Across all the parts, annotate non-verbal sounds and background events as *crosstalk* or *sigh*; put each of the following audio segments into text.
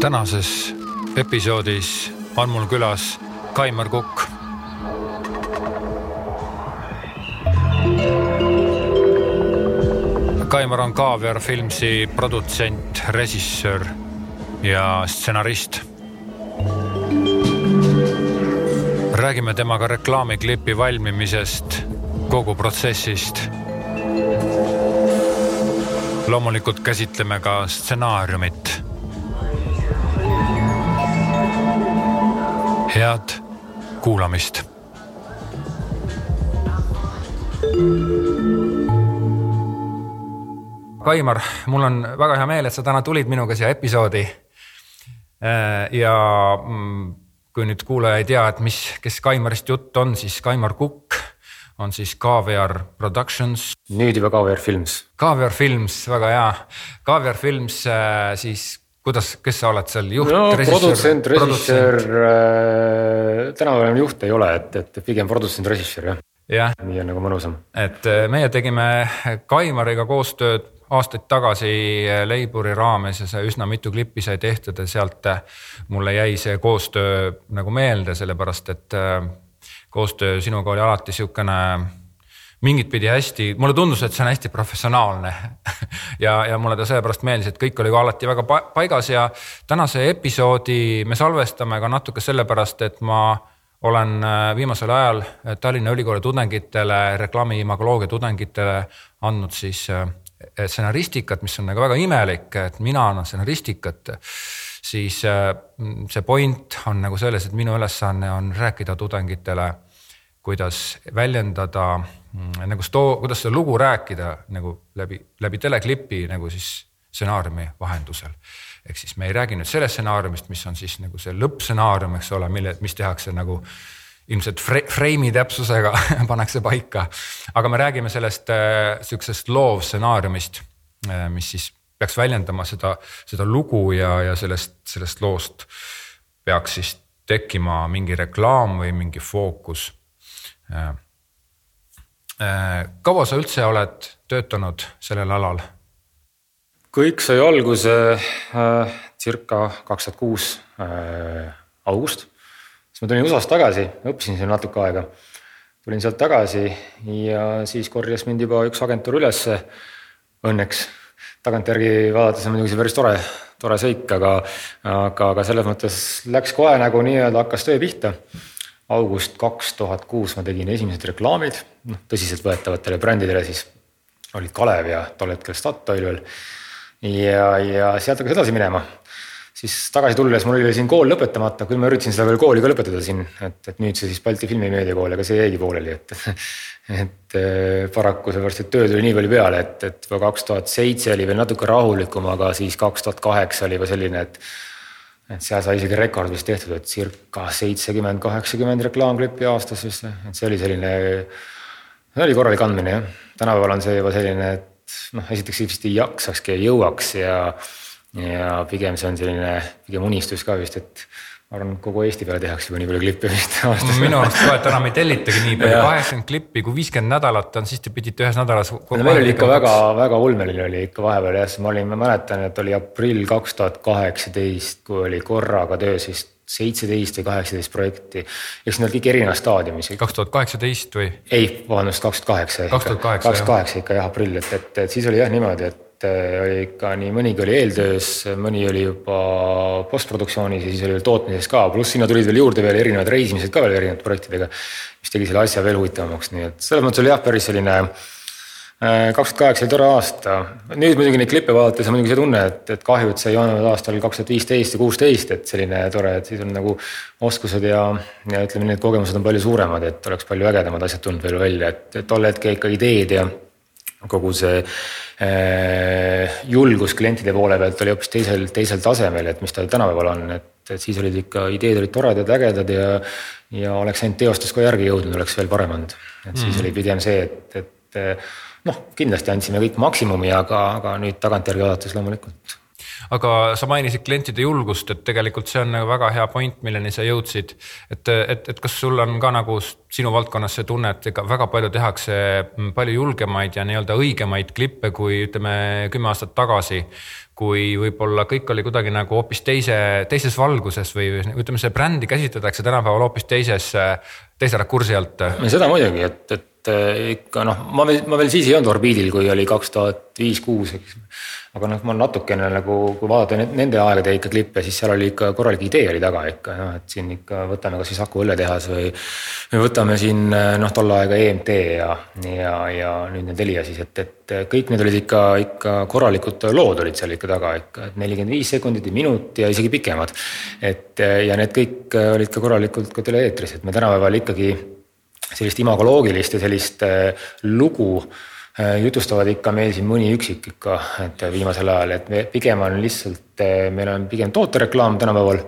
tänases episoodis on mul külas Kaimar Kukk. Kaimar on Kaaviar Filmsi produtsent, režissöör ja stsenarist. räägime temaga reklaamiklipi valmimisest, kogu protsessist. Loomulikult käsitleme ka stsenaariumit head kuulamist. Kaimar, mul on väga hea meel, et sa täna tulid minuga siia episoodi. Äh, ja mm, kui nüüd kuulaja ei tea, et mis, kes Kaimarist jutt on, siis Kaimar Kukk on siis Kaviar Productions. nüüd juba Kaviar Films. Kaviar Films, väga hea. Kaviar Films äh, siis kuidas, kes sa oled seal juht no,? produtsent, režissöör äh,, tänapäeval enam juht ei ole, et, et pigem produtsent, režissöör jah jah. nii on nagu mõnusam. et äh, meie tegime Kaimariga koostööd aastaid tagasi äh, Leiburi raames ja see üsna mitu klippi sai tehtud ja sealt mulle jäi see koostöö nagu meelde, sellepärast et koostöö sinuga oli alati sihukene mingit pidi hästi, mulle tundus, et see on hästi professionaalne. *laughs* Ja, ja mulle ta sellepärast meeldis, et kõik oli ka alati väga paigas ja tänase episoodi me salvestame ka natuke sellepärast, et ma olen äh, viimasel ajal äh, Tallinna Ülikooli tudengitele, reklaami imagoloogia tudengitele andnud siis äh, stsenaristikat, mis on nagu väga imelik, et mina annan stsenaristikat, siis see point on nagu selles, et minu ülesanne on rääkida tudengitele, kuidas väljendada Mm, nagu stoo, kuidas seda lugu rääkida nagu läbi, läbi teleklipi nagu siis stsenaariumi vahendusel. ehk siis me ei räägi nüüd sellest stsenaariumist, mis on siis nagu see lõppstsenaarium, eks ole, mille, mis tehakse nagu ilmselt freimi täpsusega *laughs* pannakse paika. aga me räägime sellest äh, sihukesest loovstsenaariumist äh,, mis siis peaks väljendama seda, seda lugu ja, ja sellest, sellest loost peaks siis tekkima mingi reklaam või mingi fookus äh, Äh, kaua sa üldse oled töötanud sellel alal? kõik sai alguse äh, circa kaks tuhat kuus äh, august. siis ma tulin USA-st tagasi, õppisin siin natuke aega. tulin sealt tagasi ja siis korjas mind juba üks agentuur ülesse. Õnneks tagantjärgi vaadates on muidugi see päris tore, tore seik, aga, aga, aga selles mõttes läks kohe nagu nii-öelda hakkas töö pihta august kaks tuhat kuus ma tegin esimesed reklaamid, noh tõsiseltvõetavatele brändidele siis olid Kalev ja tol hetkel Statoil veel. ja, ja sealt hakkas edasi minema. siis tagasi tulles mul oli siin kool lõpetamata, küll ma üritasin seda veel kooli ka lõpetada siin, et, et nüüd see siis Balti Filmimeediakool, aga see jäigi pooleli, et *laughs* et eh, paraku sellepärast, et tööd oli nii palju peale, et, et juba kaks tuhat seitse oli veel natuke rahulikum, aga siis kaks tuhat kaheksa oli juba selline, et et seal sai isegi rekord vist tehtud, et circa seitsekümmend, kaheksakümmend reklaamklippi aastas vist, et see oli selline, see oli korralik andmine jah. tänapäeval on see juba selline, et noh, esiteks ilmselt ei jaksakski ja jõuaks ja, ja pigem see on selline pigem unistus ka vist, et ma arvan, kogu Eesti peale tehakse juba nii palju klippe vist aastas. minu arust ka, et enam ei tellitagi nii palju, kaheksakümmend klippi, kui viiskümmend nädalat on, siis te pidite ühes nädalas. no meil oli ikka väga, väga ulmeline oli ikka vahepeal jah, ma olin, ma mäletan, et oli aprill kaks tuhat kaheksateist, kui oli korraga töös vist seitseteist või kaheksateist projekti. eks need kõik erinevas staadiumis. kaks tuhat kaheksateist või? ei, vabandust, kaks tuhat kaheksa. kaks tuhat kaheksa. kaheksa ikka jah, aprill, et, et, et siis oli jah niimoodi, et et äh, oli ikka nii mõnigi oli eeltöös, mõni oli juba postproduktsioonis ja siis oli veel tootmises ka, pluss sinna tulid veel juurde veel erinevad reisimised ka veel erinevate projektidega. mis tegi selle asja veel huvitavamaks, nii et selles mõttes oli jah, päris selline äh, kaks tuhat kaheksa oli tore aasta, nüüd muidugi neid klippe vaadates on muidugi see tunne, et, et kahju, et see ei olnud aastal kaks tuhat viisteist ja kuusteist, et selline tore, et siis on nagu oskused ja, ja ütleme, need kogemused on palju suuremad, et oleks palju ägedamad asjad tulnud veel välja, et, et tol hetkel ikka ideed ja kogu see äh, julgus klientide poole pealt oli hoopis teisel, teisel tasemel, et mis tal tänapäeval on, et, et siis olid ikka ideed olid toredad, ägedad ja. ja oleks ainult teostus ka järgi jõudnud, oleks veel parem olnud. et siis mm. oli pigem see, et, et noh, kindlasti andsime kõik maksimumi, aga, aga nüüd tagantjärgi vaadates loomulikult. Aga sa mainisid klientide julgust, et tegelikult see on nagu väga hea point, milleni sa jõudsid. et, et, et kas sul on ka nagu sinu valdkonnas see tunne, et ega väga palju tehakse palju julgemaid ja nii-öelda õigemaid klippe kui ütleme kümme aastat tagasi kui võib-olla kõik oli kuidagi nagu hoopis teise, teises valguses või ütleme, see brändi käsitletakse tänapäeval hoopis teises, teise rakursi alt. seda muidugi, et, et ikka noh, ma veel, ma veel siis ei olnud orbiidil, kui oli kaks tuhat viis, kuus, eks aga noh, ma natukene nagu, kui vaadata nende aegade ikka klippe, siis seal oli ikka korralik idee oli taga ikka noh, et siin ikka võtame kas siis Aku õlletehas või. või võtame siin noh, tol aega EMT ja, ja, ja nüüd nüüd Telia siis, et, et kõik need olid ikka, ikka korralikud lood olid seal ikka taga ikka, et nelikümmend viis sekundit ja minut ja isegi pikemad. et ja need kõik olid ka korralikult ka tele-eetris, et me tänapäeval ikkagi sellist imagoloogilist ja sellist lugu Äh, jutustavad ikka meil siin mõni üksik ikka, et viimasel ajal, et me pigem on lihtsalt, äh, meil on pigem tootereklaam tänapäeval.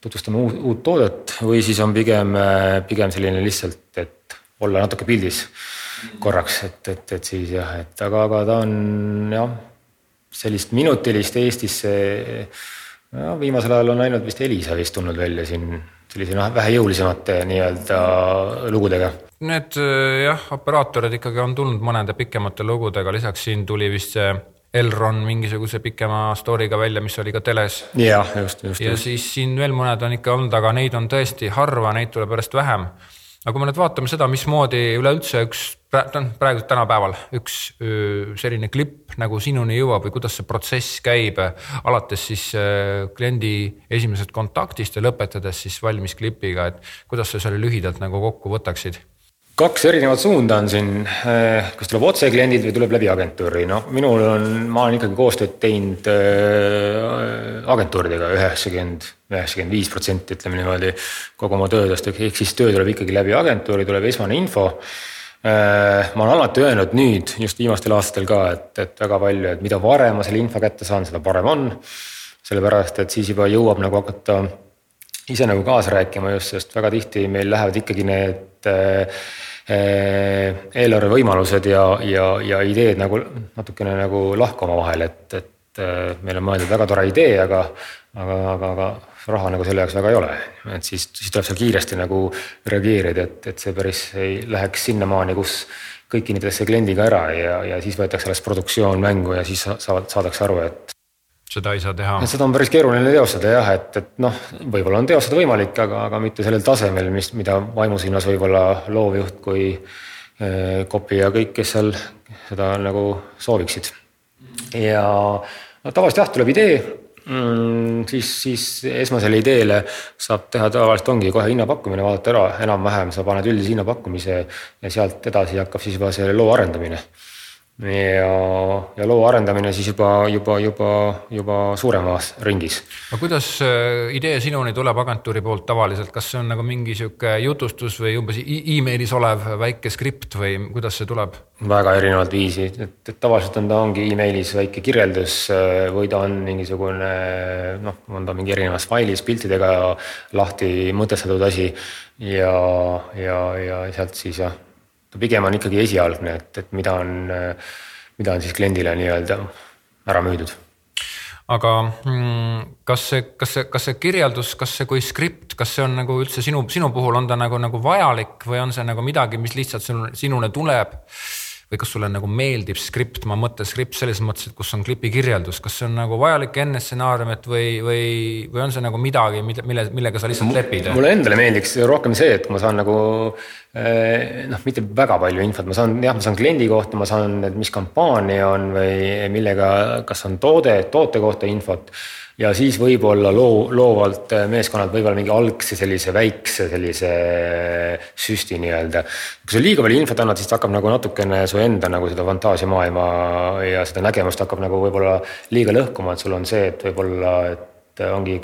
tutvustame uut, uut toodet või siis on pigem, äh, pigem selline lihtsalt, et olla natuke pildis korraks, et, et, et siis jah, et aga, aga ta on jah, sellist minutilist Eestisse. ja viimasel ajal on ainult vist Elisa vist tulnud välja siin sellise noh, vähe jõulisemate nii-öelda lugudega Need äh, jah, operaatorid ikkagi on tulnud mõnede pikemate lugudega, lisaks siin tuli vist see Elron mingisuguse pikema story'ga välja, mis oli ka teles. jah, just, just. ja just. siis siin veel mõned on ikka olnud, aga neid on tõesti harva, neid tuleb järjest vähem. Aga kui me nüüd vaatame seda, mismoodi üleüldse üks, praegu tänapäeval üks selline klipp nagu sinuni jõuab või kuidas see protsess käib, alates siis kliendi esimesest kontaktist ja lõpetades siis valmis klipiga, et kuidas sa selle lühidalt nagu kokku võtaksid kaks erinevat suunda on siin, eh, kas tuleb otse kliendilt või tuleb läbi agentuuri, noh, minul on, ma olen ikkagi koostööd teinud äh, agentuuridega üheksakümmend, üheksakümmend viis protsenti, ütleme niimoodi. kogu oma töödest, ehk siis töö tuleb ikkagi läbi agentuuri, tuleb esmane info äh,. ma olen alati öelnud nüüd just viimastel aastatel ka, et, et väga palju, et mida varem ma selle info kätte saan, seda parem on. sellepärast, et siis juba jõuab nagu hakata ise nagu kaasa rääkima just, sest väga tihti meil lähevad ikkagi need äh, äh, eelarve võimalused ja, ja, ja ideed nagu natukene nagu lahku omavahel, et, et äh, meil on mõeldud väga tore idee, aga, aga, aga, aga raha nagu selle jaoks väga ei ole. et siis, siis tuleb seal kiiresti nagu reageerida, et, et see päris ei läheks sinnamaani, kus kõik kinnitakse kliendiga ära ja, ja siis võetakse alles produktsioon mängu ja siis saavad, saadakse aru, et seda ei saa teha. seda on päris keeruline teostada jah, et, et noh, võib-olla on teostada võimalik, aga, aga mitte sellel tasemel, mis, mida vaimusilmas võib-olla loovjuht kui eh, kopi ja kõik, kes seal seda nagu sooviksid. ja no tavaliselt jah, tuleb idee mm,, siis, siis esmasele ideele saab teha tavaliselt ongi kohe hinnapakkumine, vaadata ära enam-vähem, sa paned üldise hinnapakkumise ja sealt edasi hakkab siis juba see loo arendamine ja, ja loo arendamine siis juba, juba, juba, juba suuremas ringis. aga kuidas äh, idee sinuni tuleb agentuuri poolt tavaliselt, kas see on nagu mingi sihuke jutustus või umbes email'is olev väike skript või kuidas see tuleb? väga erinevat viisi, et, et tavaliselt on ta ongi email'is väike kirjeldus äh, või ta on mingisugune noh, on ta mingi erinevas failis piltidega lahti mõtestatud asi ja, ja, ja sealt siis jah pigem on ikkagi esialgne, et, et mida on, mida on siis kliendile nii-öelda ära müüdud aga mm, kas see, kas see, kas see kirjeldus, kas see kui skript, kas see on nagu üldse sinu, sinu puhul on ta nagu, nagu vajalik või on see nagu midagi, mis lihtsalt sinule, sinule tuleb? Või kas sulle nagu meeldib skript, ma mõtlen skript selles mõttes, et kus on klipi kirjeldus, kas see on nagu vajalik enne stsenaariumit või, või, või on see nagu midagi, mille, millega sa lihtsalt lepid? mulle endale meeldiks rohkem see, et ma saan nagu eh, noh, mitte väga palju infot, ma saan jah, ma saan kliendi kohta, ma saan, mis kampaania on või millega, kas on toode, toote kohta infot ja siis võib-olla loo, loovalt äh, meeskonnad võib-olla mingi algse sellise väikse sellise äh, süsti nii-öelda. kui sa liiga palju infot annad, siis ta hakkab nagu natukene su enda nagu seda fantaasiamaailma ja seda nägemust hakkab nagu võib-olla liiga lõhkuma, et sul on see, et võib-olla, et ongi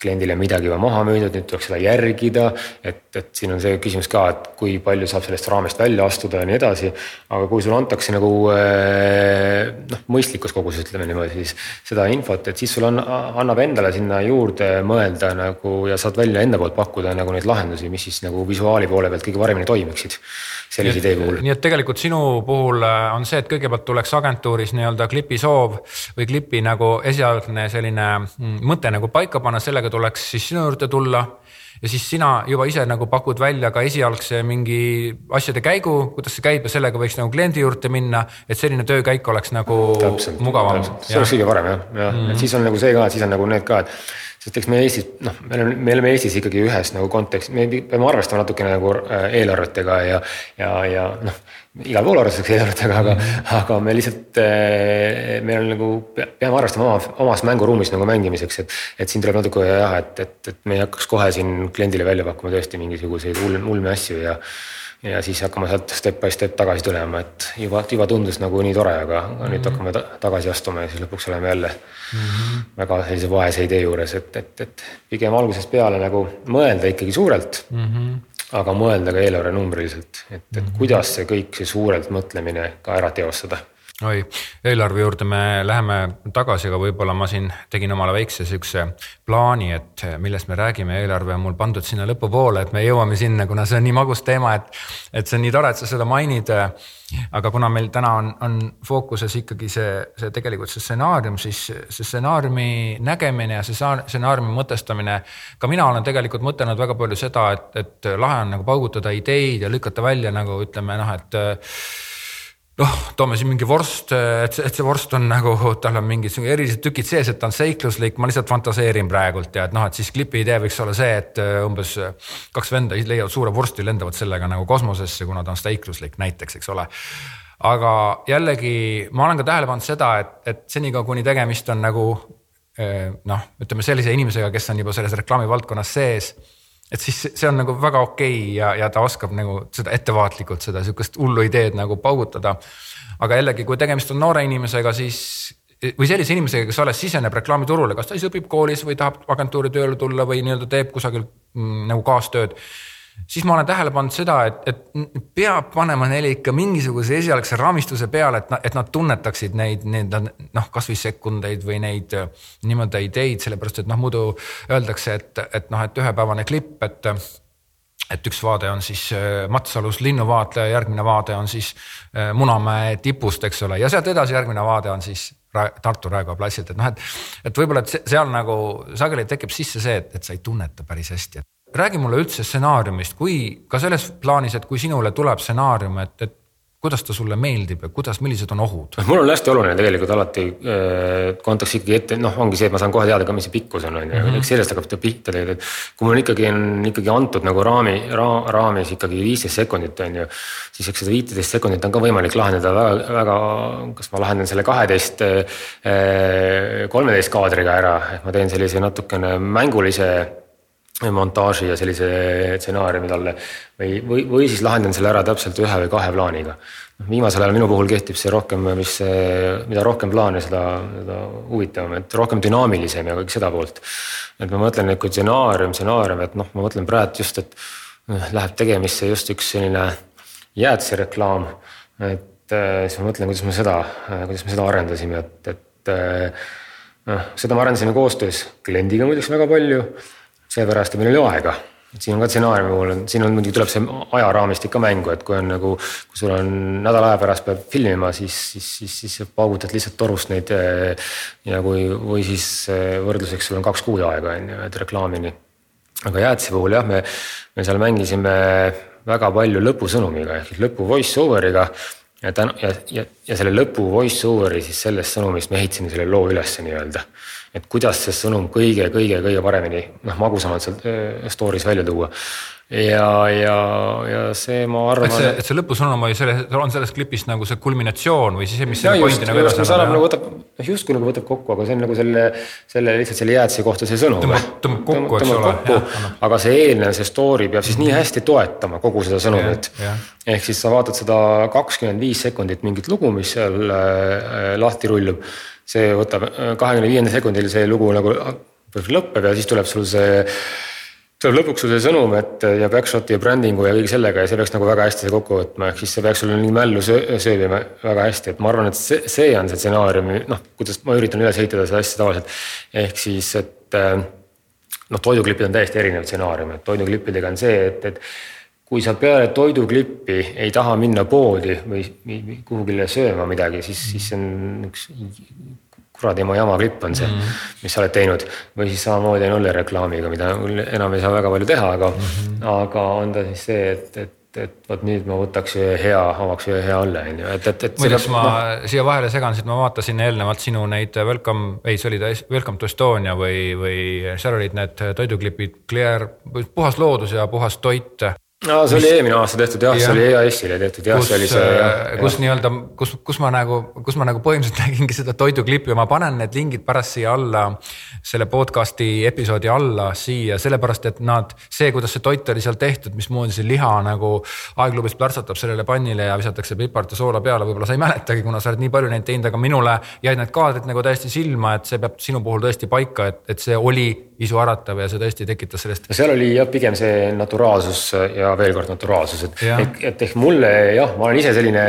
kliendile midagi juba maha müüdud, nüüd tuleks seda järgida. et, et siin on see küsimus ka, et kui palju saab sellest raamest välja astuda ja nii edasi. aga kui sulle antakse nagu eh, noh, mõistlikus koguses, ütleme niimoodi, siis seda infot, et siis sul on, annab endale sinna juurde mõelda nagu ja saad välja enda poolt pakkuda nagu neid lahendusi, mis siis nagu visuaali poole pealt kõige paremini toimiksid sellise idee puhul. nii et tegelikult sinu puhul äh, on see, et kõigepealt tuleks agentuuris nii-öelda klipi soov või klipi nagu esialgne selline mm, mõte nagu paika panna, sellega tuleks siis sinu juurde tulla. Ja siis sina juba ise nagu pakud välja ka esialgse mingi asjade käigu, kuidas see käib ja sellega võiks nagu kliendi juurde minna, et selline töökäik oleks nagu täpselt, mugavam. see oleks kõige parem jah, jah. Mm, -hmm. et siis on nagu see ka, et siis on nagu need ka, et sest eks me Eestis, noh, me oleme, me oleme Eestis ikkagi ühes nagu kontekstis, me peame arvestama natukene nagu äh, eelarvetega ja, ja, ja noh, igal pool arvestatakse eelarvetega, aga -hmm. aga me lihtsalt, äh, meil on nagu, peame arvestama oma, omas mänguruumis nagu mängimiseks, et, et siin tuleb natuke jah, et, et, et me ei hakkaks kohe siin kliendile välja pakkuma tõesti mingisuguseid ulme, ulme asju ja ja siis hakkame sealt step by step tagasi tulema, et juba, juba tundus nagu nii tore, aga mm -hmm. nüüd mhm. hakkame ta tagasi astuma ja siis lõpuks oleme jälle mm -hmm. väga sellise vaese idee juures, et, et, et pigem algusest peale nagu mõelda ikkagi suurelt mm. -hmm. aga mõelda ka eelarvenumbriliselt, et, et mm -hmm. kuidas see kõik, see suurelt mõtlemine ka ära teostada oi, eelarve juurde me läheme tagasi, aga võib-olla ma siin tegin omale väikse siukse plaani, et millest me räägime, eelarve on mul pandud sinna lõpupoole, et me jõuame sinna, kuna see on nii magus teema, et, et see on nii tore, et sa seda mainid. aga kuna meil täna on, on fookuses ikkagi see, see tegelikult see stsenaarium, siis see stsenaariumi nägemine ja see stsenaariumi mõtestamine. ka mina olen tegelikult mõtelnud väga palju seda, et, et lahe on nagu paugutada ideid ja lükata välja nagu ütleme noh, et noh, toome siin mingi vorst, et see, et see vorst on nagu, tal on mingid erilised tükid sees, et ta on seikluslik, ma lihtsalt fantaseerin praegult ja et noh, et siis klipi idee võiks olla see, et äh, umbes äh, kaks venda leiavad suure vorsti, lendavad sellega nagu kosmosesse, kuna ta on seikluslik näiteks, eks ole. Aga jällegi ma olen ka tähele pannud seda, et, et senikaua, kuni tegemist on nagu noh, ütleme sellise inimesega, kes on juba selles reklaamivaldkonnas sees et siis see on nagu väga okei okay ja, ja ta oskab nagu seda ettevaatlikult seda sihukest hullu ideed nagu paugutada. aga jällegi, kui tegemist on noore inimesega, siis või sellise inimesega, kes alles siseneb reklaamiturule, kas ta siis õpib koolis või tahab agentuuri tööle tulla või nii-öelda teeb kusagil mm, nagu kaastööd siis ma olen tähele pannud seda, et, et peab panema neile ikka mingisuguse esialgse raamistuse peale, et, et nad tunnetaksid neid, neid noh, kasvõi sekundeid või neid nii-öelda ideid, sellepärast et noh, muidu öeldakse, et, et noh, et ühepäevane klipp, et et üks vaade on siis äh, Matsalus linnuvaatleja, järgmine vaade on siis äh, Munamäe tipust, eks ole, ja sealt edasi järgmine vaade on siis Tartu Raekoja platsilt, et noh, et, et võib-olla, et seal nagu sageli tekib sisse see, et, et sa ei tunneta päris hästi, et räägi mulle üldse stsenaariumist, kui ka selles plaanis, et kui sinule tuleb stsenaarium, et, et kuidas ta sulle meeldib ja kuidas, millised on ohud? mul on hästi oluline tegelikult alati äh, kontekst ikkagi ette, noh, ongi see, et ma saan kohe teada ka, mis see pikkus on, on ju, mhm. eks sellest hakkab pihta tegelikult. kui mul ikkagi on ikkagi antud nagu raami ra,, raamis ikkagi viisteist sekundit on ju. siis eks seda viiteist sekundit on ka võimalik lahendada väga, väga, kas ma lahendan selle kaheteist, äh, kolmeteist kaadriga ära, et ma teen sellise natukene mängulise montaaži ja sellise stsenaariumi talle või, või, või siis lahendan selle ära täpselt ühe või kahe plaaniga. noh, viimasel ajal minu puhul kehtib see rohkem, mis, mida rohkem plaane, seda, seda huvitavam, et rohkem dünaamilisem ja kõik seda poolt. et ma mõtlen, et kui stsenaarium, stsenaarium, et noh, ma mõtlen praegu just, et noh, läheb tegemisse just üks selline jäätisereklaam. et äh, siis ma mõtlen, kuidas me seda, kuidas me seda arendasime, et, et noh, seda me arendasime koostöös kliendiga muideks väga palju seepärast, et meil oli aega. et siin on ka stsenaariumi puhul on, siin on muidugi tuleb see ajaraamistik ka mängu, et kui on nagu, kui sul on nädala aja pärast peab filmima, siis, siis, siis, siis paugutad lihtsalt torust neid. ja kui, või siis võrdluseks sul on kaks kuud aega on ju, et reklaamini. aga jäätise puhul jah, me, me seal mängisime väga palju lõpusõnumiga ehk lõpu voice over'iga ja täna ja, ja, ja selle lõpu voice over'i siis sellest sõnumist me ehitasime selle loo ülesse nii-öelda et kuidas see sõnum kõige-kõige-kõige paremini noh, magusamalt sealt äh, story's välja tuua. ja, ja, ja see, ma arvan. et see, et see lõpusõnum oli selle, on selles klipis nagu see kulminatsioon või siis see, mis. Nagu nagu võtab, noh justkui nagu võtab kokku, aga see on nagu selle, selle lihtsalt selle jäätise kohta see sõnum. tõmbab kokku, eks ole. aga see eelnev, see story peab siis nii hästi toetama kogu seda sõnumit. ehk siis sa vaatad seda kakskümmend viis sekundit mingit lugu, mis seal äh, lahti rullub see võtab äh, kahekümne viiendal sekundil see lugu nagu projekt lõpeb ja siis tuleb sul see tuleb lõpuks see sõnum, et ja backshot'i ja brändingu ja kõige sellega ja see peaks nagu väga hästi see kokku võtma, ehk siis see peaks sulle nii mällu sööbima väga hästi, et ma arvan, et see, see on see stsenaariumi, noh, kuidas ma üritan üles ehitada seda asja tavaliselt. ehk siis, et noh, toiduklipid on täiesti erinev stsenaarium, et toiduklippidega on see, et, et kui sa peale toiduklippi ei taha minna poodi või kuhugile sööma midagi, siis, siis see on üks kuradi ema jama klipp on see mm, -hmm. mis sa oled teinud. või siis samamoodi on Olle reklaamiga, mida enam ei saa väga palju teha, aga mm, -hmm. aga on ta siis see, et, et et vot nüüd ma võtaks ühe hea, avaks ühe hea õlle, on ju, et, et, et. muideks ma no, siia vahele segan, sest ma vaatasin eelnevalt sinu neid welcome, ei, see oli ta Welcome to Estonia või, või seal olid need toiduklipid, Clear, puhas loodus ja puhas toit no see oli mis... eelmine aasta tehtud jah ja., see oli EAS-ile tehtud jah, see oli see äh, kus nii-öelda, kus, kus ma nagu, kus ma nagu põhimõtteliselt *laughs* nägingi seda toiduklippi ma panen need lingid pärast siia alla. selle podcast'i episoodi alla siia, sellepärast et nad, see, kuidas see toit oli seal tehtud, mismoodi see liha nagu aegluubis plärtsatab sellele pannile ja visatakse pipart ja soola peale, võib-olla sa ei mäletagi, kuna sa oled nii palju neid teinud, aga minule jäid need kaadrid nagu täiesti silma, et see peab sinu puhul tõesti paika, et, et see oli isuäratav ja see tõesti tekitas sellest. seal oli jah, pigem see naturaalsus ja ja veel kord naturaalsus, et, et, et ehk mulle jah, ma olen ise selline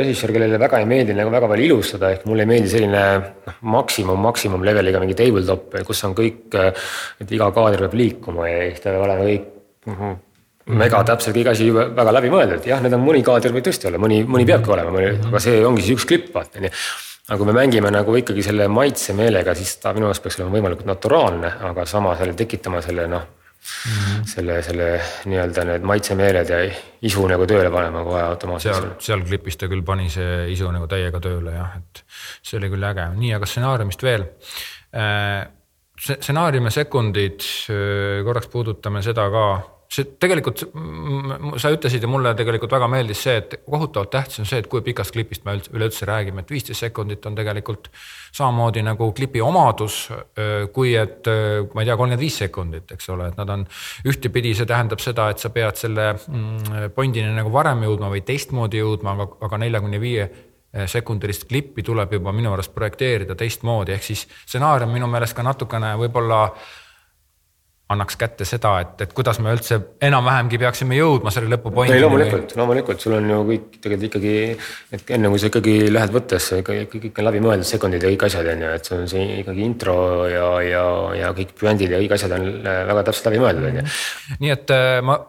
režissöör, kellele väga ei meeldi nagu väga palju ilustada, ehk mulle ei meeldi selline noh, maksimum, maksimum leveliga mingi tabletop, kus on kõik, et iga kaader peab liikuma ja ta peab olema kõik mm. -hmm mega täpselt kõik asi väga läbimõeldud, jah, need on mõni kaader võib tõesti olla, mõni, mõni peabki olema, aga see ongi siis üks klipp, vaata onju aga kui me mängime nagu ikkagi selle maitsemeelega, siis ta minu arust peaks olema võimalikult naturaalne, aga samas jälle tekitama selle noh mm selle, selle nii-öelda need maitsemeeled ja isu nagu tööle panema kohe automaatselt. seal, seal klipis ta küll pani see isu nagu täiega tööle jah, et see oli küll äge, nii, aga stsenaariumist veel. Äh, stsenaariumi sekundid, äh, korraks puudutame seda ka see tegelikult, sa ütlesid ja mulle tegelikult väga meeldis see, et kohutavalt tähtis on see, et kui pikast klipist me üleüldse räägime, et viisteist sekundit on tegelikult samamoodi nagu klipi omadus, kui et ma ei tea, kolmkümmend viis sekundit, eks ole, et nad on ühtepidi, see tähendab seda, et sa pead selle mm, pointini nagu varem jõudma või teistmoodi jõudma, aga, aga neljakümne viie sekundilist klippi tuleb juba minu arust projekteerida teistmoodi, ehk siis stsenaarium minu meelest ka natukene võib-olla annaks kätte seda, et, et kuidas me üldse enam-vähemgi peaksime jõudma selle lõpupointini. ei loomulikult, loomulikult, sul on ju kõik tegelikult ikkagi, et enne kui sa ikkagi lähed võttesse, kõik, kõik on läbimõeldud sekundid ja kõik asjad on ju, et sul on see ikkagi intro ja, ja, ja kõik püendid ja kõik asjad on väga täpselt läbimõeldud on ju. nii et äh, ma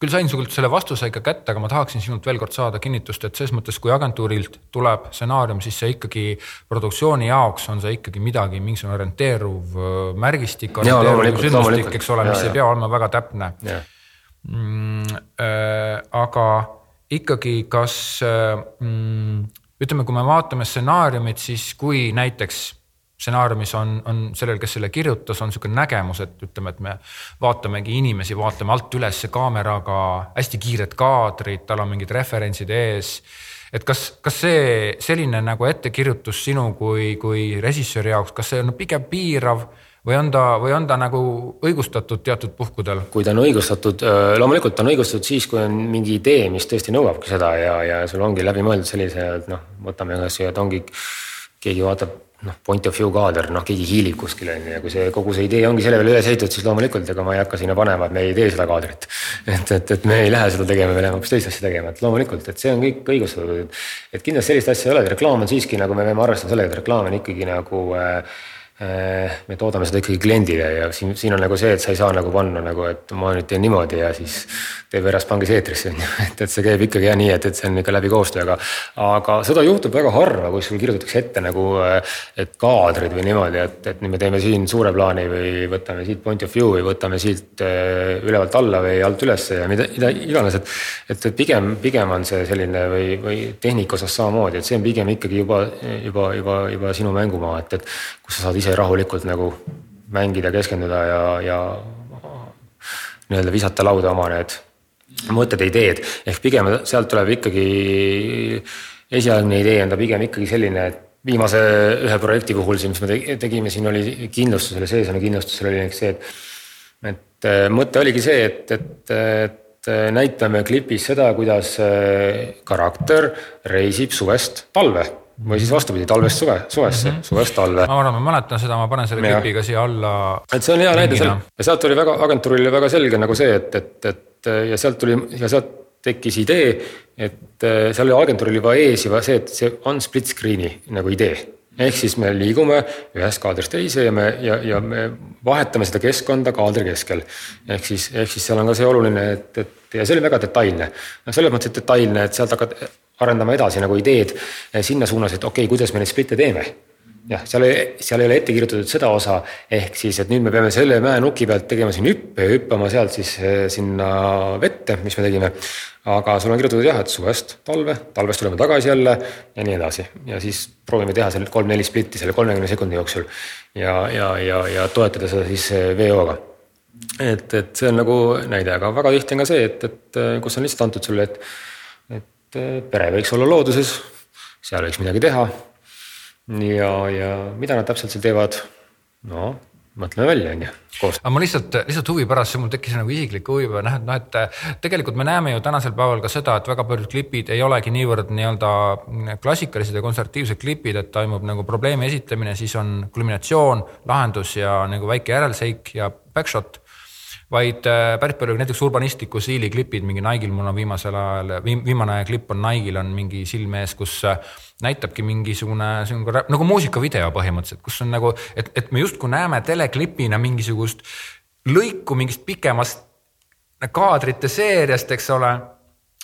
küll sain sult selle vastuse ikka kätte, aga ma tahaksin sinult veel kord saada kinnitust, et selles mõttes, kui agentuurilt tuleb stsenaarium, siis see ikkagi produktsiooni jaoks on see ikkagi midagi, mingisugune orienteeruv äh, märgistik, sündmustik, eks ole, mis ja, ei pea olema väga täpne. Mm, äh, aga ikkagi, kas äh, mm, ütleme, kui me vaatame stsenaariumit, siis kui näiteks stsenaariumis on, on sellel, kes selle kirjutas, on niisugune nägemus, et ütleme, et me vaatamegi inimesi, vaatame alt üles kaameraga, hästi kiired kaadrid, tal on mingid referentsid ees. et kas, kas see selline nagu ettekirjutus sinu kui, kui režissööri jaoks, kas see on pigem piirav või on ta, või on ta nagu õigustatud teatud puhkudel? kui ta on õigustatud, loomulikult ta on õigustatud siis, kui on mingi idee, mis tõesti nõuabki seda ja, ja sul ongi läbimõeldud sellise, et noh, võtame kas või, et ongi, keegi vaatab noh, point of view kaader, noh, keegi hiilib kuskil on ju ja kui see kogu see idee ongi selle peale üles ehitatud, siis loomulikult, ega ma ei hakka sinna panema, et me ei tee seda kaadrit. et, et, et me ei lähe seda tegema, me läheme hoopis teist asja tegema, et loomulikult, et see on kõik õigustatud. et kindlasti sellist asja ei ole, et reklaam on siiski nagu me peame arvestama sellega, et reklaam on ikkagi nagu äh me toodame seda ikkagi kliendile ja siin, siin on nagu see, et sa ei saa nagu panna nagu, et ma nüüd teen niimoodi ja siis teeb pärast pangis eetrisse on ju, *laughs* et, et see käib ikkagi jah nii, et, et see on ikka läbi koostöö, aga. seda juhtub väga harva, kui sul kirjutatakse ette nagu, et kaadrid või niimoodi, et, et nüüd me teeme siin suure plaani või võtame siit point of view või võtame siit äh, ülevalt alla või alt ülesse ja mida, mida iganes, et. et pigem, pigem on see selline või, või tehnika osas samamoodi, et see on pigem ikkagi juba, juba, juba, juba sinu mängumaa, et, et kus sa saad ise rahulikult nagu mängida, keskenduda ja, ja nii-öelda visata lauda oma need mõtted, ideed, ehk pigem sealt tuleb ikkagi, esialgne idee on ta pigem ikkagi selline, et viimase ühe projekti puhul siin, mis me tegime, siin oli kindlustusele, seesoni kindlustusel oli näiteks see, et. et äh, mõte oligi see, et, et, et näitame klipis seda, kuidas äh, karakter reisib suvest talve või siis vastupidi, talvest suve, suvesse mm, -hmm. suvest talve. ma arvan, ma mäletan seda, ma panen selle klipi ka siia alla. et see on hea näide seal ja sealt oli väga, agentuuril oli väga selge nagu see, et, et, et ja sealt tuli ja sealt tekkis idee, et äh, seal oli agentuuril juba ees juba see, et see on split screen'i nagu idee ehk siis me liigume ühest kaadrist teise ja me ja, ja me vahetame seda keskkonda kaadri keskel. ehk siis, ehk siis seal on ka see oluline, et, et ja see oli väga detailne. noh, selles mõttes, et detailne, et sealt hakkad arendama edasi nagu ideed eh, sinna suunas, et okei okay,, kuidas me neid splitte teeme jah, seal seal ei ole ette kirjutatud seda osa, ehk siis, et nüüd me peame selle mäenuki pealt tegema siin hüppe ja hüppama sealt siis eh, sinna vette, mis me tegime. aga sul on kirjutatud jah, et suvest talve, talvest tuleme tagasi jälle ja nii edasi ja siis proovime teha selle kolm-neli splitti selle kolmekümne sekundi jooksul. ja, ja, ja, ja toetada seda siis eh, VO-ga. et, et see on nagu näide, aga väga tihti on ka see, et, et kus on lihtsalt antud sulle, et pere võiks olla looduses, seal võiks midagi teha. Ja, ja mida nad täpselt seal teevad, no mõtleme välja, on ju. aga ma lihtsalt, lihtsalt huvi pärast, mul tekkis nagu isiklik huvi või noh, et noh, et tegelikult me näeme ju tänasel päeval ka seda, et väga paljud klipid ei olegi niivõrd nii-öelda klassikalised ja konservatiivsed klipid, et toimub nagu probleemi esitamine, siis on kulminatsioon, lahendus ja nagu väike järelseik ja backshot vaid äh, päris palju näiteks urbanistliku stiili klipid, mingi Nike'il mul on viimasel ajal, viimane klipp on Nike'il on mingi silme ees, kus äh, näitabki mingisugune, niisugune nagu muusikavideo põhimõtteliselt, kus on nagu, et, et me justkui näeme teleklipina mingisugust lõiku mingist pikemast kaadrite seeriast, eks ole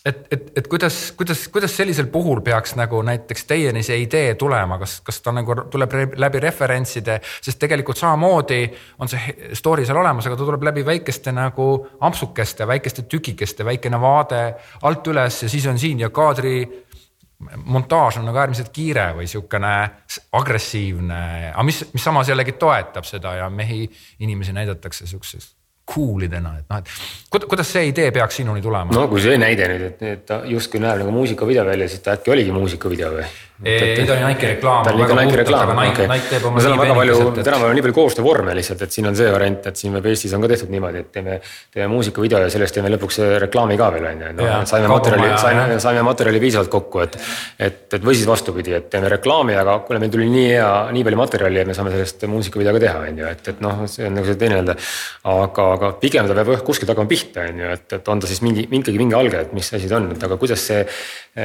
et, et, et kuidas, kuidas, kuidas sellisel puhul peaks nagu näiteks teieni see idee tulema, kas, kas ta nagu tuleb läbi referentside, sest tegelikult samamoodi on see story seal olemas, aga ta tuleb läbi väikeste nagu ampsukeste, väikeste tükikeste, väikene vaade alt üles ja siis on siin ja kaadri montaaž on nagu äärmiselt kiire või sihukene agressiivne, aga mis, mis samas jällegi toetab seda ja mehi, inimesi näidatakse sihukeses cool'idena, et noh, et kuidas see idee peaks sinuni tulema? no kui see näide nüüd, et, et ta justkui näeb nagu muusikavideo välja, siis ta äkki oligi muusikavideo või? Ei, ta oli Nike reklaam. ta oli ikka Nike reklaam, okei. no seal on väga palju, tänapäeval on nii palju koostöövorme lihtsalt, et siin on see variant, et siin võib Eestis on ka tehtud niimoodi, et teeme, teeme muusikavideo ja sellest teeme lõpuks reklaami ka veel on ju, et noh, saime materjali, saime, saime materjali piisavalt kokku, et. et, et või siis vastupidi, et teeme reklaami, aga kuna meil tuli nii hea, nii palju materjali, et me saame sellest muusikavideo ka teha, on ju, et, et noh, see on nagu see teine nii-öelda. aga, aga pigem ta peab kuskilt hakkama pihta, on ju, et, et on ta siis mingi, ikkagi mingi alge, et mis asi ta on, et aga kuidas see.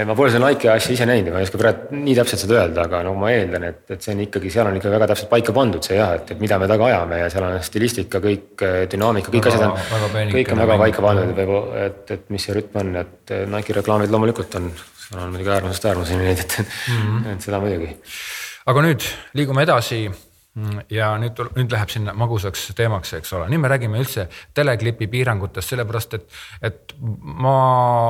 ma pole seda Nike'i asja ise näinud ja ma ei oska praegu nii täpselt seda öelda, aga no ma eeldan, et, et see on ikkagi, seal on ikka väga täpselt paika pandud see jah, et, et mida me taga ajame ja seal on stilistika, kõik dünaamika, kõik asjad on, kõik on väga paika pandud, et, et mis see rütm on, et Nike'i reklaamid loomulikult on, seal on muidugi äärmusest äärmuseni neid, et mm, -hmm. et seda muidugi. aga nüüd liigume edasi ja nüüd, nüüd läheb sinna magusaks teemaks, eks ole, nüüd me räägime üldse teleklipi piirangutest, sellepärast et, et ma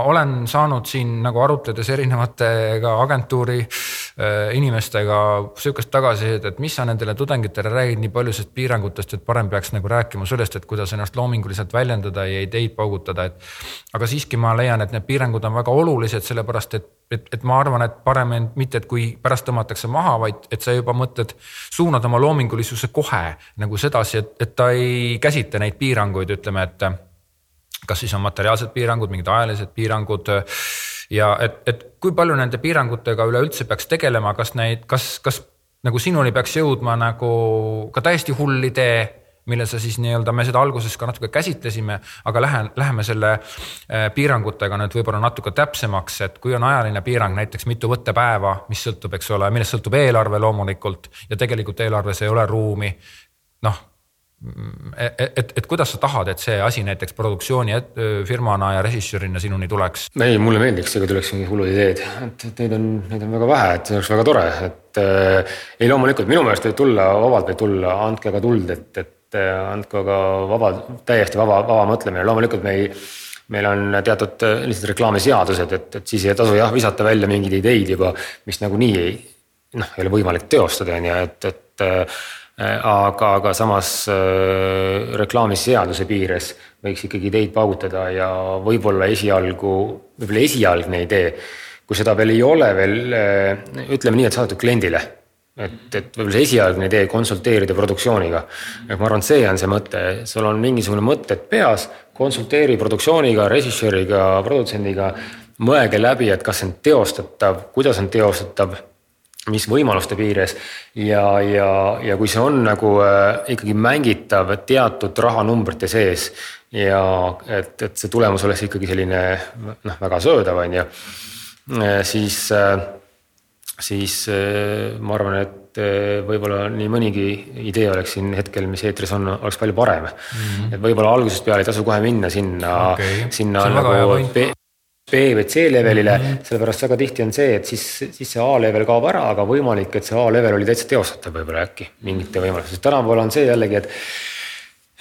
olen saanud siin nagu arutledes erinevate ka agentuuri äh, inimestega sihukest tagasisidet, et mis sa nendele tudengitele räägid nii paljudest piirangutest, et parem peaks nagu rääkima sellest, et kuidas ennast loominguliselt väljendada ja ideid paugutada, et. aga siiski ma leian, et need piirangud on väga olulised, sellepärast et et, et ma arvan, et parem mitte, et kui pärast tõmmatakse maha, vaid et sa juba mõtled, suunad oma loomingulisuse kohe nagu sedasi, et, et ta ei käsitle neid piiranguid, ütleme, et kas siis on materiaalsed piirangud, mingid ajalised piirangud ja et, et kui palju nende piirangutega üleüldse peaks tegelema, kas neid, kas, kas nagu sinuni peaks jõudma nagu ka täiesti hull idee mille sa siis nii-öelda, me seda alguses ka natuke käsitlesime, aga lähe, läheme selle äh, piirangutega nüüd võib-olla natuke täpsemaks, et kui on ajaline piirang, näiteks mitu võttepäeva, mis sõltub, eks ole, millest sõltub eelarve loomulikult ja tegelikult eelarves ei ole ruumi. noh, et, et, et, et kuidas sa tahad, et see asi näiteks produktsioonifirmana ja režissöörina sinuni tuleks? ei, mulle meeldiks, kui tuleks mingi hullud ideed, et, et neid on, neid on väga vähe, et see oleks väga tore, et äh, ei, loomulikult minu meelest võib tulla, vabalt võib tulla, andke aga tuld, et, et äh, andku ka vaba, täiesti vaba, vaba mõtlemine, loomulikult me ei meil on teatud äh, lihtsalt reklaamiseadused, et, et siis ei tasu jah visata välja mingeid ideid juba, mis nagunii ei noh, ei ole võimalik teostada, on ju, et, et äh, aga, aga samas äh, reklaamiseaduse piires võiks ikkagi ideid paugutada ja võib-olla esialgu, võib-olla esialgne idee, kui seda veel ei ole veel äh, ütleme nii, et saadetud kliendile et, et võib-olla see esialgne idee konsulteerida produktsiooniga. et ma arvan, et see on see mõte, sul on mingisugune mõtted peas, konsulteeri produktsiooniga, režissööriga, produtsendiga. mõelge läbi, et kas see on teostatav, kuidas on teostatav. mis võimaluste piires ja, ja, ja kui see on nagu äh, ikkagi mängitav teatud rahanumbrite sees ja et, et see tulemus oleks ikkagi selline noh, väga söödav, on ju, äh, siis äh, siis äh, ma arvan, et äh, võib-olla nii mõnigi idee oleks siin hetkel, mis eetris on, oleks palju parem mm. -hmm. et võib-olla algusest peale ei tasu kohe minna sinna okay., sinna nagu B, B või C levelile mm, -hmm. sellepärast väga tihti on see, et siis, siis see A level kaob ära, aga võimalik, et see A level oli täitsa teostatav võib-olla äkki mingite võimaluste, sest tänapäeval on see jällegi, et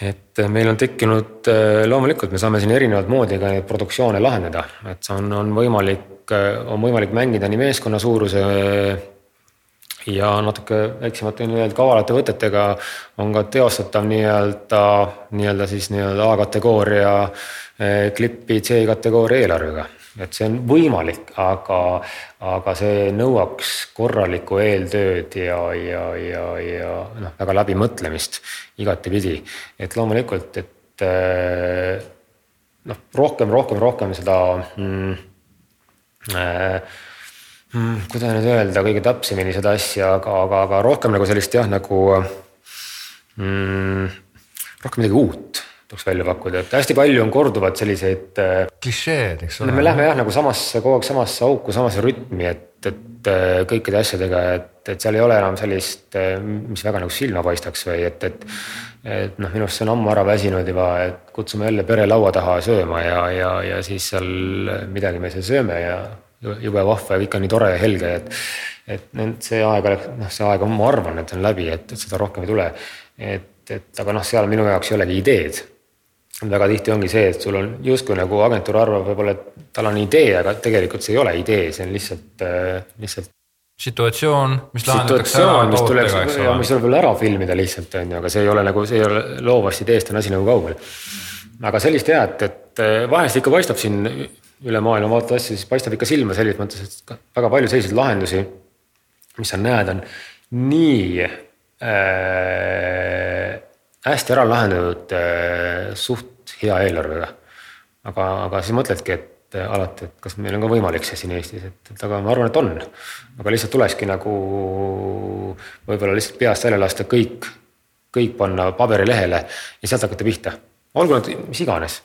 et meil on tekkinud, äh, loomulikult me saame siin erinevat moodi ka neid produktsioone lahendada, et see on, on võimalik, äh, on võimalik mängida nii meeskonna suuruse ja natuke väiksemate nii-öelda kavalate võtetega. On ka teostatav nii-öelda, nii-öelda siis nii-öelda A-kategooria äh, klippi C-kategooria eelarvega et see on võimalik, aga, aga see nõuaks korralikku eeltööd ja, ja, ja, ja noh, väga läbimõtlemist igatepidi. et loomulikult, et eh, noh, rohkem, rohkem, rohkem seda mm, äh, kuidas nüüd öelda kõige täpsemini seda asja, aga, aga, aga rohkem nagu sellist jah, nagu mm, rohkem midagi uut tuleks välja pakkuda, et hästi palju on korduvad selliseid. Äh, klišeed, eks ole. me lähme jah nagu samasse, kogu aeg samasse auku, samasse rütmi, et, et äh, kõikide asjadega, et, et seal ei ole enam sellist, äh, mis väga nagu silma paistaks või et, et. et noh, minu arust see on ammu ära väsinud juba, et kutsume jälle pere laua taha sööma ja, ja, ja siis seal midagi me seal sööme ja jube vahva ja kõik on nii tore ja helge, et. et see aeg oleks, noh, see aeg on, ma arvan, et on läbi, et, et seda rohkem ei tule. et, et aga noh, seal minu jaoks ei olegi ideed väga tihti ongi see, et sul on justkui nagu agentuur arvab võib-olla, et tal on idee, aga tegelikult see ei ole idee, see on lihtsalt, äh, lihtsalt. situatsioon, mis lahendatakse ära mis tuleks, ja mis tuleb veel ära filmida lihtsalt on ju, aga see ei ole nagu, see ei ole loovast ideest on asi nagu kaugel. aga sellist jah, et, et äh, vahest ikka paistab siin üle maailma vaata asju, siis paistab ikka silma selles mõttes, et väga palju selliseid lahendusi, mis sa näed, on nii äh, hästi ära lahendatud äh, suht hea eelarvega. aga, aga siis mõtledki, et äh, alati, et kas meil on ka võimalik see siin Eestis, et, et aga ma arvan, et on. aga lihtsalt tulekski nagu võib-olla lihtsalt peast välja lasta kõik, kõik panna paberilehele ja sealt hakata pihta. olgu nad mis iganes,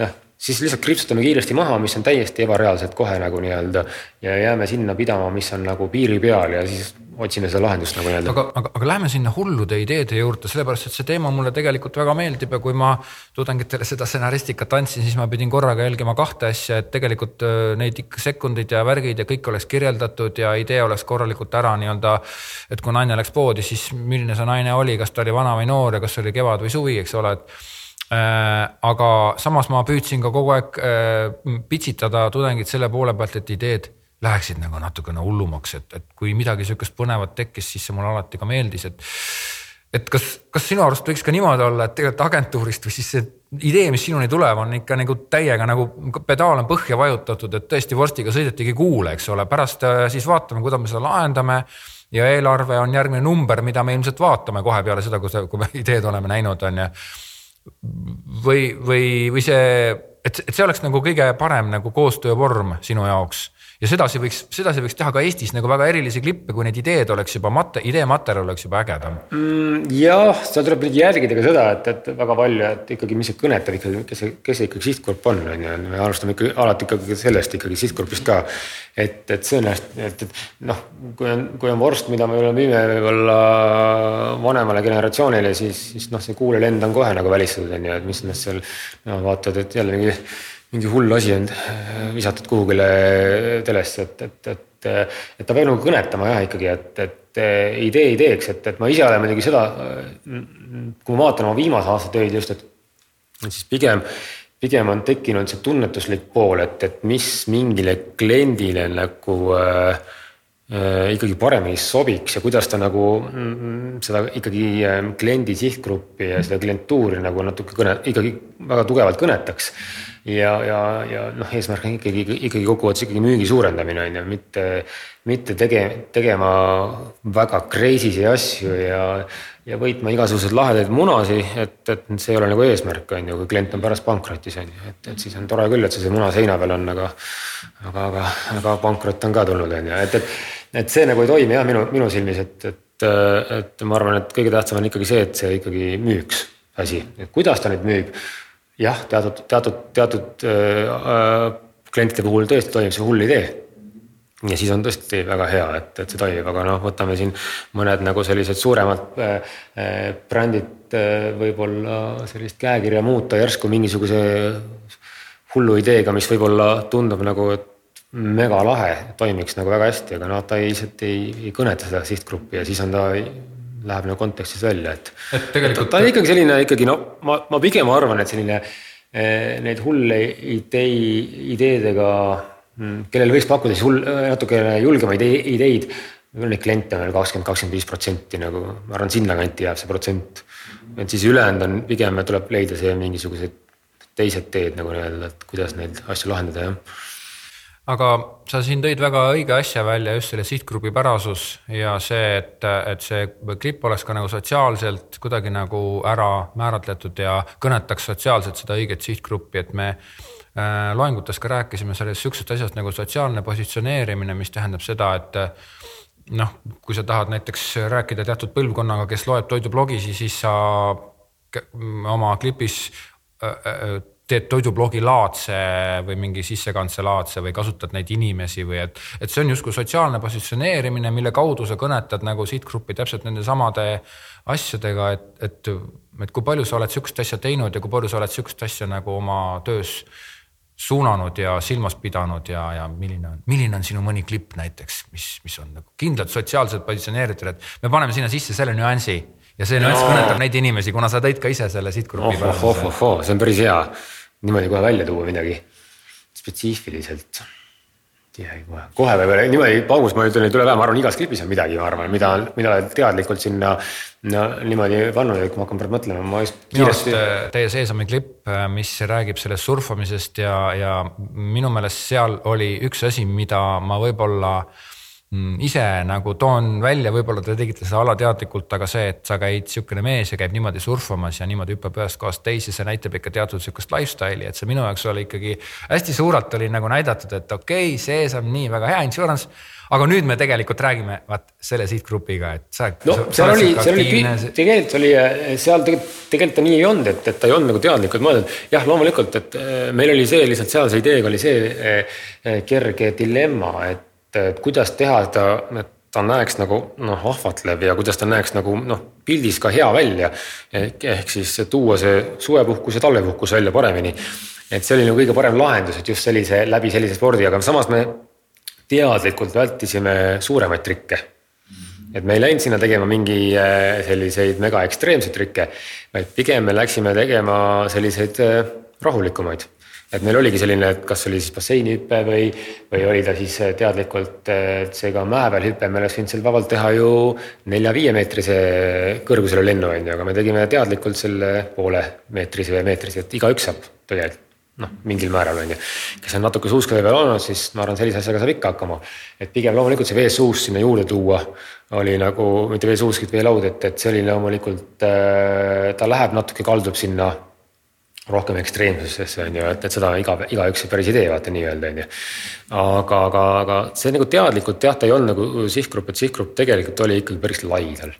jah siis lihtsalt kriipsutame kiiresti maha, mis on täiesti ebareaalsed kohe nagu nii-öelda ja jääme sinna pidama, mis on nagu piiri peal ja siis otsime seda lahendust nagu nii-öelda. aga, aga, aga lähme sinna hullude ideede juurde, sellepärast et see teema mulle tegelikult väga meeldib ja kui ma tudengitele seda stsenaristikat andsin, siis ma pidin korraga jälgima kahte asja, et tegelikult neid sekundid ja värgid ja kõik oleks kirjeldatud ja idee oleks korralikult ära nii-öelda. et kui naine läks poodi, siis milline see naine oli, kas ta oli vana või noor ja kas oli kevad või suvi, eks ole, et aga samas ma püüdsin ka kogu aeg pitsitada tudengid selle poole pealt, et ideed läheksid nagu natukene hullumaks, et, et kui midagi sihukest põnevat tekkis, siis see mulle alati ka meeldis, et. et kas, kas sinu arust võiks ka niimoodi olla, et tegelikult agentuurist või siis see idee, mis sinuni tuleb, on ikka nagu täiega nagu pedaal on põhja vajutatud, et tõesti vorstiga sõidetigi kuule, eks ole, pärast äh, siis vaatame, kuidas me seda lahendame. Ja eelarve on järgmine number, mida me ilmselt vaatame kohe peale seda, kui, me *laughs* ideed oleme näinud, on ju. Või, või, või see, et, et see oleks nagu kõige parem nagu koostöövorm sinu jaoks ja sedasi võiks, sedasi võiks teha ka Eestis nagu väga erilisi klippe, kui need ideed oleks juba mate-, ideematerjal oleks juba ägedam mm,. jah, seal tuleb nüüd jälgida ka seda, et, et väga palju, et ikkagi, mis see kõnetab ikkagi, kes see, kes see ikkagi sihtgrupp on, on ju, me alustame ikka alati ikkagi sellest ikkagi sihtgrupist ka. et, et see on hästi, et, et noh, kui on, kui on vorst, mida me müüme võib-olla vanemale generatsioonile, siis, siis noh, see kuulelend on kohe nagu välistatud, on ju, et mis nad seal no, vaatavad, et jälle mingi mingi hull asi on äh, visatud kuhugile telesse, et, et, et, et ta peab nagu kõnetama jah ikkagi, et, et idee ideeks, et, et ma ise olen muidugi seda, kui ma vaatan oma viimase aasta töid just, et siis pigem, pigem on tekkinud see tunnetuslik pool, et, et mis mingile kliendile nagu äh, äh, ikkagi paremini sobiks ja kuidas ta nagu mm, seda ikkagi äh, kliendi sihtgruppi ja seda klientuuri nagu natuke kõne, ikkagi väga tugevalt kõnetaks ja, ja, ja noh, eesmärk on ikkagi, ikkagi kokkuvõttes ikkagi müügi suurendamine on ju, mitte, mitte tege-, tegema väga crazy'si asju ja, ja võitma igasuguseid lahedaid munasi, et, et see ei ole nagu eesmärk, on ju, kui klient on pärast pankrotis, on ju, et, et siis on tore küll, et see, see muna seina peal on, aga aga, aga, aga pankrot on ka tulnud, on ju, et, et et see nagu ei toimi jah, minu, minu silmis, et, et, et ma arvan, et kõige tähtsam on ikkagi see, et see ikkagi müüks asi, et kuidas ta nüüd müüb. Jah, teatud, teatud, teatud äh, klientide puhul tõesti toimib see hull idee. Ja siis on tõesti väga hea, et, et see toimib, aga noh, võtame siin mõned nagu sellised suuremad äh, äh brändid äh, võib-olla sellist käekirja muuta järsku mingisuguse hullu ideega, mis võib-olla tundub nagu, et megalahe, toimiks nagu väga hästi, aga noh, ta lihtsalt ei, ei kõneta seda sihtgruppi ja siis on ta, läheb nagu kontekstist välja, et. et tegelikult. ta on ikkagi selline ikkagi no ma, ma pigem arvan, et selline eh, neid hulle idee, ideedega Mm, kellel võiks pakkuda siis hull, natukene julgemaid ideid. Neid kliente on veel kakskümmend, kakskümmend viis protsenti nagu, ma arvan, sinnakanti jääb see protsent. et siis ülejäänud on pigem tuleb leida see mingisugused teised teed nagu nii-öelda, et kuidas neid asju lahendada, jah aga sa siin tõid väga õige asja välja, just selle sihtgrupi pärasus ja see, et, et see klipp oleks ka nagu sotsiaalselt kuidagi nagu ära määratletud ja kõnetaks sotsiaalselt seda õiget sihtgruppi, et me Äh, loengutes ka rääkisime sellest sihukesest asjast nagu sotsiaalne positsioneerimine, mis tähendab seda, et äh, noh, kui sa tahad näiteks rääkida teatud põlvkonnaga, kes loeb toidublogi, siis sa oma klipis äh, teed toidublogi laadse või mingi sissekandse laadse või kasutad neid inimesi või et, et see on justkui sotsiaalne positsioneerimine, mille kaudu sa kõnetad nagu sihtgruppi täpselt nende samade asjadega, et, et, et kui palju sa oled sihukest asja teinud ja kui palju sa oled sihukest asja nagu oma töös suunanud ja silmas pidanud ja, ja milline on, milline on sinu mõni klipp näiteks, mis, mis on nagu kindlalt sotsiaalselt positsioneeritud, et me paneme sinna sisse selle nüansi ja see nüanss no. kõnetab neid inimesi, kuna sa tõid ka ise selle sihtgrupi oh,. oh, oh, oh, oh, see on päris hea niimoodi kohe välja tuua midagi spetsiifiliselt kohe, kohe võib-olla niimoodi paugus ma ütlen, ei tule pähe, ma arvan, igas klipis on midagi, ma arvan, mida, mida oled teadlikult sinna no, niimoodi pannud, et kui ma hakkan praegu mõtlema, ma just kiiresti. Äh, teie Seesami klipp, äh, mis räägib sellest surfamisest ja, ja minu meelest seal oli üks asi, mida ma võib-olla Mm, ise nagu toon välja, võib-olla te tegite seda alateadlikult, aga see, et sa käid sihukene mees ja käib niimoodi surfamas ja niimoodi hüppab ühest kohast teise, see näitab ikka teatud sihukest lifestyle'i, et see minu jaoks oli ikkagi hästi suurelt oli nagu näidatud, et okei okay,, see saab nii väga hea insurance. aga nüüd me tegelikult räägime vaat selle sihtgrupiga, et sa. no seal oli, seal oli, tegelikult oli seal tegelikult, tegelikult ta nii ei olnud, et, et ta ei olnud nagu teadlikult mõeldud. jah, loomulikult, et äh, meil oli see lihtsalt sealse ideega oli see äh, äh, kerge dilemma, et et kuidas teha seda, et ta näeks nagu noh, ahvatlev ja kuidas ta näeks nagu noh, pildis ka hea välja. ehk, ehk siis tuua see suvepuhkus ja talvepuhkus välja paremini. et see oli nagu kõige parem lahendus, et just sellise läbi sellise spordi, aga samas me teadlikult vältisime suuremaid trikke. et me ei läinud sinna tegema mingi äh, selliseid mega ekstreemseid trikke, vaid pigem me läksime tegema selliseid äh, rahulikumaid et meil oligi selline, et kas oli siis basseinihüpe või, või oli ta siis teadlikult seega mäe peal hüpe, me oleks võinud seal vabalt teha ju nelja-viiemeetrise kõrgusele lennu, on ju, aga me tegime teadlikult selle poole meetrise või meetrise, et igaüks saab tegelikult noh, mingil määral on ju. kes on natuke suuskade peal olnud, siis ma arvan, sellise asjaga saab ikka hakkama. et pigem loomulikult see veesuus sinna juurde tuua oli nagu, mitte veesuusk, vaid veelaud, et, et see oli loomulikult äh,, ta läheb natuke, kaldub sinna rohkem ekstreemsusesse on ju, et, et seda iga, igaüks päris ei tee, vaata nii-öelda on ju. aga, aga, aga see nagu teadlikult jah, ta ei olnud nagu sihtgrupp, et sihtgrupp tegelikult oli ikkagi päris lai tal.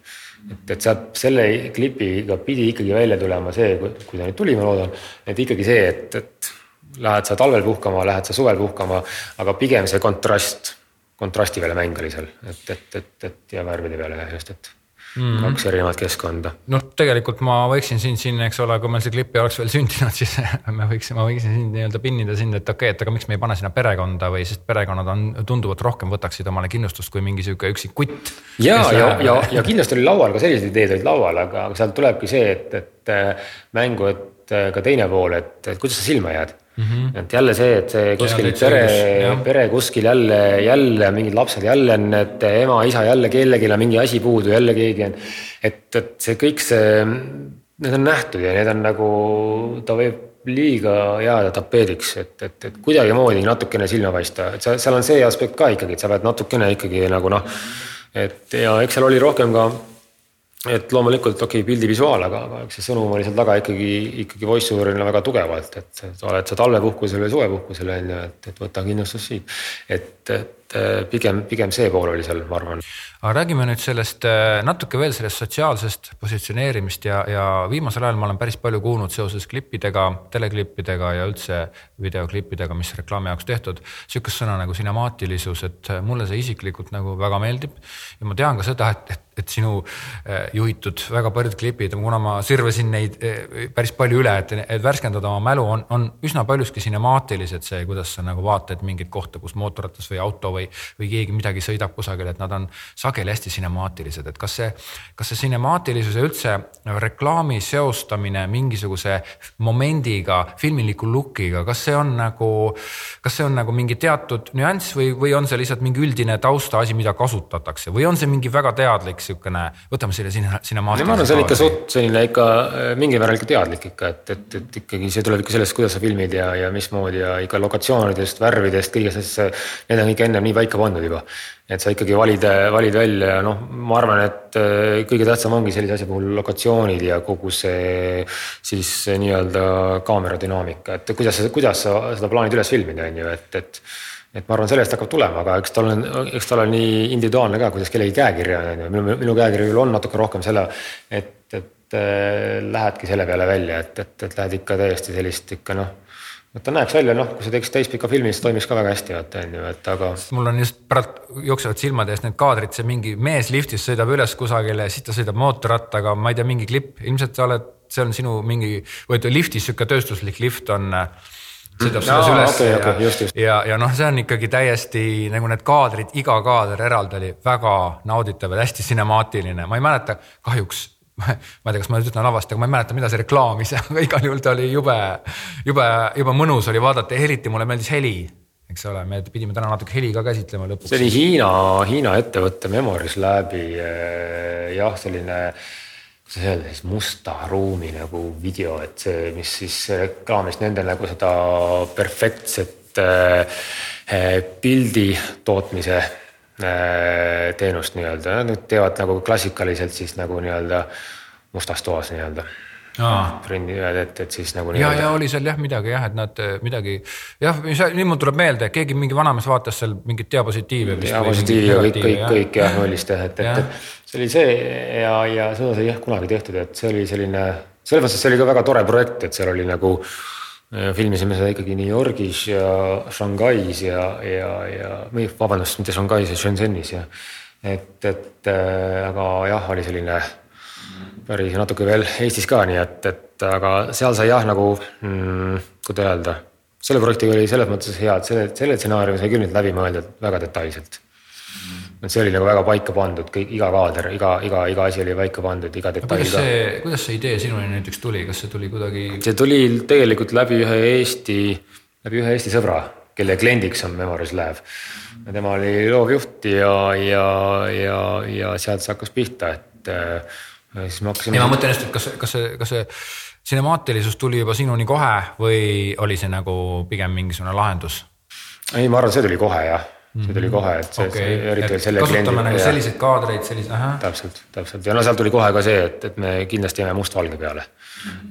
et, et sealt selle klipiga pidi ikkagi välja tulema see, kui ta nüüd tuli, ma loodan, et ikkagi see, et, et lähed sa talvel puhkama, lähed sa suvel puhkama, aga pigem see kontrast, kontrasti peale mäng oli seal, et, et, et, et ja värvide peale just, et mm. -hmm. kaks erinevat keskkonda. noh, tegelikult ma võiksin sind siin, eks ole, kui meil see klipp ei oleks veel sündinud, *laughs* siis me võiksime, ma võiksin sind nii-öelda pinnida sind, et okei okay,, et aga miks me ei pane sinna perekonda või, sest perekonnad on tunduvalt rohkem võtaksid omale kindlustust kui mingi sihuke üksik kutt. ja, ja, ja, ja kindlasti oli laual ka sellised ideed olid laual, aga, sealt tulebki see, et, et äh, mängu, et äh, ka teine pool, et, et kuidas sa silma jääd Mm -hmm. et jälle see, et see kuskil ja, pere, pere kuskil jälle, jälle mingid lapsed, jälle on need ema, isa jälle kellelgi on mingi asi puudu, jälle keegi on. et, et see kõik see, need on nähtud ja need on nagu, ta võib liiga jääda tapeediks, et, et, et kuidagimoodi natukene silma paista, et seal, seal on see aspekt ka ikkagi, et sa pead natukene ikkagi nagu noh. et ja eks seal oli rohkem ka et loomulikult okei okay,, pildi visuaal, aga, aga eks see sõnum oli seal taga ikkagi, ikkagi voice over'ina väga tugevalt, et oled sa talvepuhkusel või suvepuhkusel on ju, et, et võta kindlustus siit. et, et pigem, pigem see pool oli seal, ma arvan. aga räägime nüüd sellest äh, natuke veel sellest sotsiaalsest positsioneerimist ja, ja viimasel ajal ma olen päris palju kuulnud seoses klippidega, teleklippidega ja üldse videoklippidega, mis reklaami jaoks tehtud. sihukest sõna nagu sinemaatilisus, et mulle see isiklikult nagu väga meeldib ja ma tean ka seda, et, et et sinu äh, juhitud väga paljud klipid, kuna ma sirvasin neid äh, päris palju üle, et, et värskendada oma mälu, on, on üsna paljuski sinemaatilised, see, kuidas sa nagu vaatad mingit kohta, kus mootorratas või auto või, või keegi midagi sõidab kusagil, et nad on sageli hästi sinemaatilised, et kas see, kas see sinemaatilisus ja üldse reklaami seostamine mingisuguse momendiga, filmiliku look'iga, kas see on nagu, kas see on nagu mingi teatud nüanss või, või on see lihtsalt mingi üldine taustaasi, mida kasutatakse või on see mingi väga teadlik sihukene, võtame selle sinna, sinemaatilise. ma arvan, see on ikka suht selline ikka mingil määral ikka teadlik ikka, et, et, et ikkagi see tuleb ikka sellest, kuidas sa filmid ja, ja mismoodi ja ikka lokatsioonidest, värvidest, kõigest asjast, need on ikka ennem nii paika pandud juba. et sa ikkagi valid, valid välja ja noh, ma arvan, et äh, kõige tähtsam ongi sellise asja puhul lokatsioonid ja kogu see siis nii-öelda kaamera dünaamika, et kuidas, kuidas sa seda plaanid üles filmida, on ju, et, et et ma arvan, sellest hakkab tulema, aga eks tal on, eks tal on nii individuaalne ka, kuidas kellegi käekiri on, on ju, minu, minu käekiri küll on natuke rohkem selle, et, et äh, lähedki selle peale välja, et, et, et lähed ikka täiesti sellist ikka noh et ta näeks välja, noh, kui sa teeks täispika filmi, siis toimiks ka väga hästi, vaata on ju, et aga. mul on just praegu jooksevad silmade eest need kaadrid, see mingi mees liftis sõidab üles kusagile, siis ta sõidab mootorrattaga, ma ei tea, mingi klipp, ilmselt sa oled, see on sinu mingi, või liftis sihuke tööstuslik lift on sõidab selles üles okay, ja okay,, just, just. ja, ja noh, see on ikkagi täiesti nagu need kaadrid, iga kaader eraldi oli väga nauditav ja hästi sinemaatiline, ma ei mäleta kahjuks ma ei tea, kas ma nüüd ütlen halvasti, aga ma ei mäleta, mida see reklaamis, aga *laughs* igal juhul ta oli jube, jube, jube mõnus oli vaadata eriti mulle meeldis heli eks ole, me pidime täna natuke heli ka käsitlema lõpuks. see oli Hiina, Hiina ettevõtte Memories Labi eh, jah, selline kuidas öelda siis musta ruumi nagu video, et see, mis siis reklaamis nendele nagu seda perfektset äh, pildi tootmise teenust nii-öelda, nad teevad nagu klassikaliselt siis nagu nii-öelda mustas toas nii-öelda. Frendi, et, et siis nagu. ja, ja oli seal jah midagi jah, et nad äh, midagi jah, nüüd mul tuleb meelde, keegi mingi vanamees vaatas seal mingit diapositiivi. diapositiivi ja kõik, kõik, kõik jah nullis teha, et, et, et see oli see ja, ja seda sai jah kunagi tehtud, et see oli selline, selles mõttes see oli ka väga tore projekt, et seal oli nagu filmisime seda ikkagi New Yorgis ja Shanghais ja, ja, ja või vabandust, mitte Shanghais ja Shenzhenis ja et, et äh, aga jah, oli selline päris natuke veel Eestis ka, nii et, et aga seal sai jah, nagu mm, kuidas öelda, selle projektiga oli selles mõttes hea, et selle, selle stsenaariumi sai küll nüüd läbi mõeldud väga detailselt et see oli nagu väga paika pandud, kõik, iga kaader, iga, iga, iga asi oli paika pandud, iga detail. kuidas see, kuidas see idee sinuni näiteks tuli, kas see tuli kuidagi? see tuli tegelikult läbi ühe Eesti, läbi ühe Eesti sõbra, kelle kliendiks on Memories Lab. tema oli loovjuht ja, ja, ja, ja sealt see hakkas pihta, et äh, siis me hakkasime. ja ma mõtlen just, et kas, kas see, kas see sinemaatilisus tuli juba sinuni kohe või oli see nagu pigem mingisugune lahendus? ei, ma arvan, see tuli kohe jah see tuli kohe, et see okay., eriti veel selle kliendi. kasutame nagu selliseid kaadreid, selliseid, ahah. täpselt, täpselt ja no sealt tuli kohe ka see, et, et me kindlasti jääme mustvalge peale